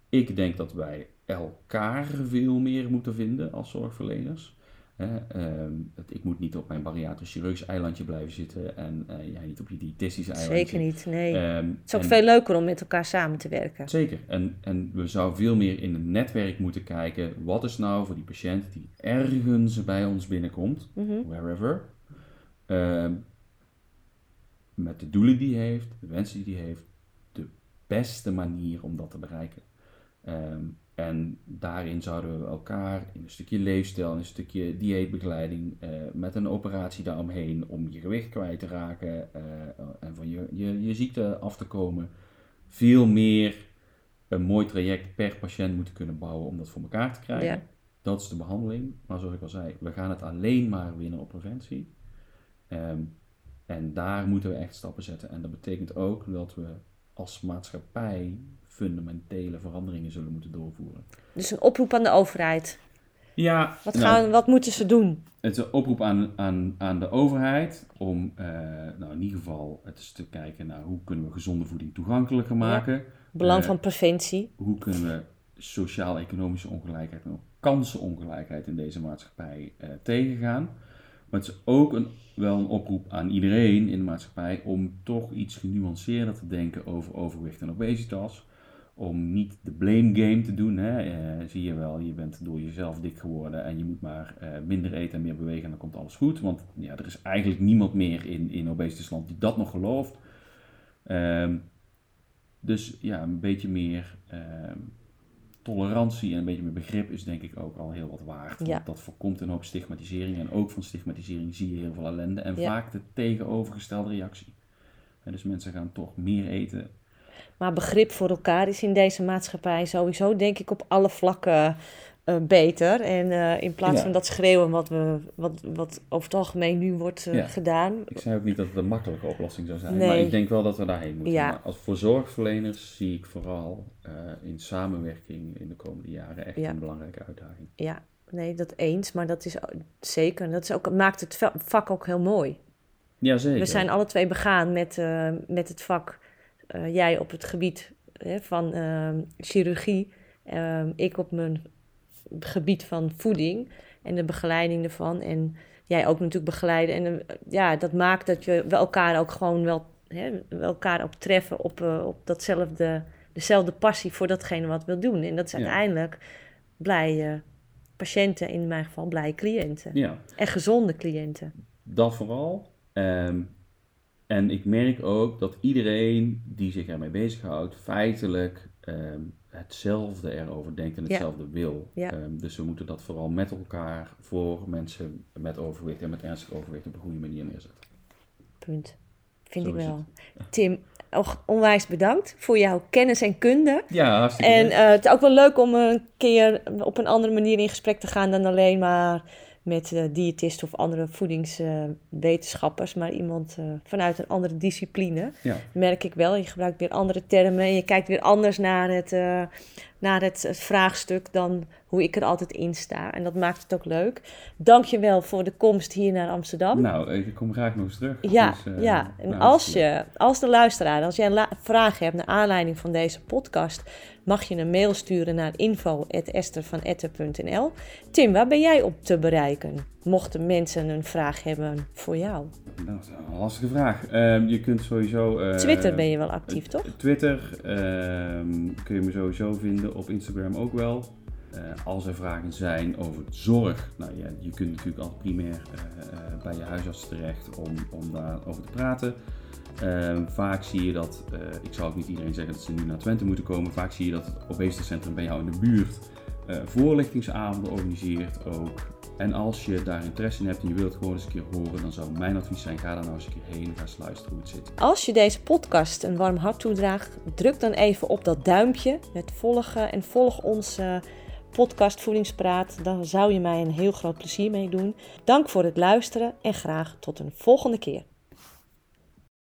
Ik denk dat wij elkaar veel meer moeten vinden als zorgverleners. Ehm, ik moet niet op mijn bariatrisch chirurgisch eilandje blijven zitten en uh, jij niet op je diëtistische eilandje. Zeker niet, nee. Ehm, het is ook veel leuker om met elkaar samen te werken. Zeker. En, en we zouden veel meer in een netwerk moeten kijken. Wat is nou voor die patiënt die ergens bij ons binnenkomt, mhm. wherever, ehm, met de doelen die hij heeft, de wensen die hij heeft, de beste manier om dat te bereiken. En daarin zouden we elkaar in een stukje leefstijl, in een stukje dieetbegeleiding, uh, met een operatie daaromheen om je gewicht kwijt te raken uh, en van je, je, je ziekte af te komen, veel meer een mooi traject per patiënt moeten kunnen bouwen om dat voor elkaar te krijgen. Ja. Dat is de behandeling. Maar zoals ik al zei, we gaan het alleen maar winnen op preventie. Um, en daar moeten we echt stappen zetten. En dat betekent ook dat we als maatschappij fundamentele veranderingen zullen moeten doorvoeren. Dus een oproep aan de overheid. Ja. Wat, nou, gaan, wat moeten ze doen? Het is een oproep aan, aan, aan de overheid om uh, nou in ieder geval het eens te kijken naar hoe kunnen we gezonde voeding toegankelijker maken. Ja. Belang uh, van preventie. Hoe kunnen we sociaal-economische ongelijkheid en ook kansenongelijkheid in deze maatschappij uh, tegengaan. Maar het is ook een, wel een oproep aan iedereen in de maatschappij om toch iets genuanceerder te denken over overgewicht en obesitas om niet de blame game te doen. Hè. Eh, zie je wel, je bent door jezelf dik geworden en je moet maar uh, minder eten en meer bewegen en dan komt alles goed. Want ja, er is eigenlijk niemand meer in, in obesitasland die dat nog gelooft. Um, dus ja, een beetje meer uh, tolerantie en een beetje meer begrip is denk ik ook al heel wat waard. Ja. Want dat voorkomt een hoop stigmatisering en ook van stigmatisering zie je heel veel ellende en ja. vaak de tegenovergestelde reactie. En dus mensen gaan toch meer eten maar begrip voor elkaar is in deze maatschappij sowieso, denk ik, op alle vlakken uh, beter. En uh, in plaats van dat schreeuwen wat, we, wat, wat over het algemeen nu wordt uh, ja. gedaan. Ik zei ook niet dat het een makkelijke oplossing zou zijn. Nee. Maar ik denk wel dat we daarheen moeten. Ja. Maar als voor zorgverleners zie ik vooral in samenwerking in de komende jaren echt een belangrijke uitdaging. Ja, nee, dat eens. Maar dat is zeker. Dat is ook, maakt het vak ook heel mooi. Ja, zeker. We zijn alle twee begaan met, eh, met het vak. Eh, jij op het gebied hè, van ehm, chirurgie. ehm, ik op mijn gebied van voeding en de begeleiding ervan. En jij ook natuurlijk begeleiden. En eh, ja, dat maakt dat we wel elkaar ook gewoon wel, hè, elkaar ook treffen op, eh, op datzelfde, dezelfde passie voor datgene wat we wil doen. En dat is Ja. uiteindelijk blije patiënten, in mijn geval blije cliënten. Ja, En gezonde cliënten. dat vooral. Ehm, en ik merk ook dat iedereen die zich ermee bezighoudt, feitelijk ehm, hetzelfde erover denkt en Ja. hetzelfde wil. Ja. Ehm, dus we moeten dat vooral met elkaar voor mensen met overgewicht en met ernstig overgewicht op een goede manier neerzetten. Punt. Vind Zo ik wel. Tim, ook onwijs bedankt voor jouw kennis en kunde. Ja, hartstikke En eh, het is ook wel leuk om een keer op een andere manier in gesprek te gaan dan alleen maar met eh, diëtisten of andere voedingswetenschappers, maar iemand eh, vanuit een andere discipline. Ja. Merk ik wel. Je gebruikt weer andere termen en je kijkt weer anders naar het, eh, naar het, het vraagstuk dan hoe ik er altijd in sta. En dat maakt het ook leuk. Dank je wel voor de komst hier naar Amsterdam. Nou, ik kom graag nog eens terug. Ja, Dus, eh, ja. En nou, als hartstikke je, als de luisteraar, als jij een vragen hebt naar aanleiding van deze podcast, mag je een mail sturen naar info.estervanetten.nl. Tim, waar ben jij op te bereiken? Mochten mensen een vraag hebben voor jou. Nou, dat is een lastige vraag. Ehm, je kunt sowieso... eh, Twitter ben je wel actief, toch? Twitter ehm, kun je me sowieso vinden, op Instagram ook wel. Eh, als er vragen zijn over zorg, nou ja, je kunt natuurlijk altijd primair eh, eh, bij je huisarts terecht om, om daarover te praten. Ehm, vaak zie je dat, ik zal ook niet iedereen zeggen dat ze nu naar Twente moeten komen, vaak zie je dat het obesitascentrum bij jou in de buurt voorlichtingsavonden organiseert ook. En als je daar interesse in hebt en je wilt gewoon eens een keer horen, dan zou mijn advies zijn, ga daar nou eens een keer heen en ga luisteren hoe het zit. Als je deze podcast een warm hart toedraagt, druk dan even op dat duimpje met volgen en volg onze podcast Voedingspraat. Daar zou je mij een heel groot plezier mee doen. Dank voor het luisteren en graag tot een volgende keer.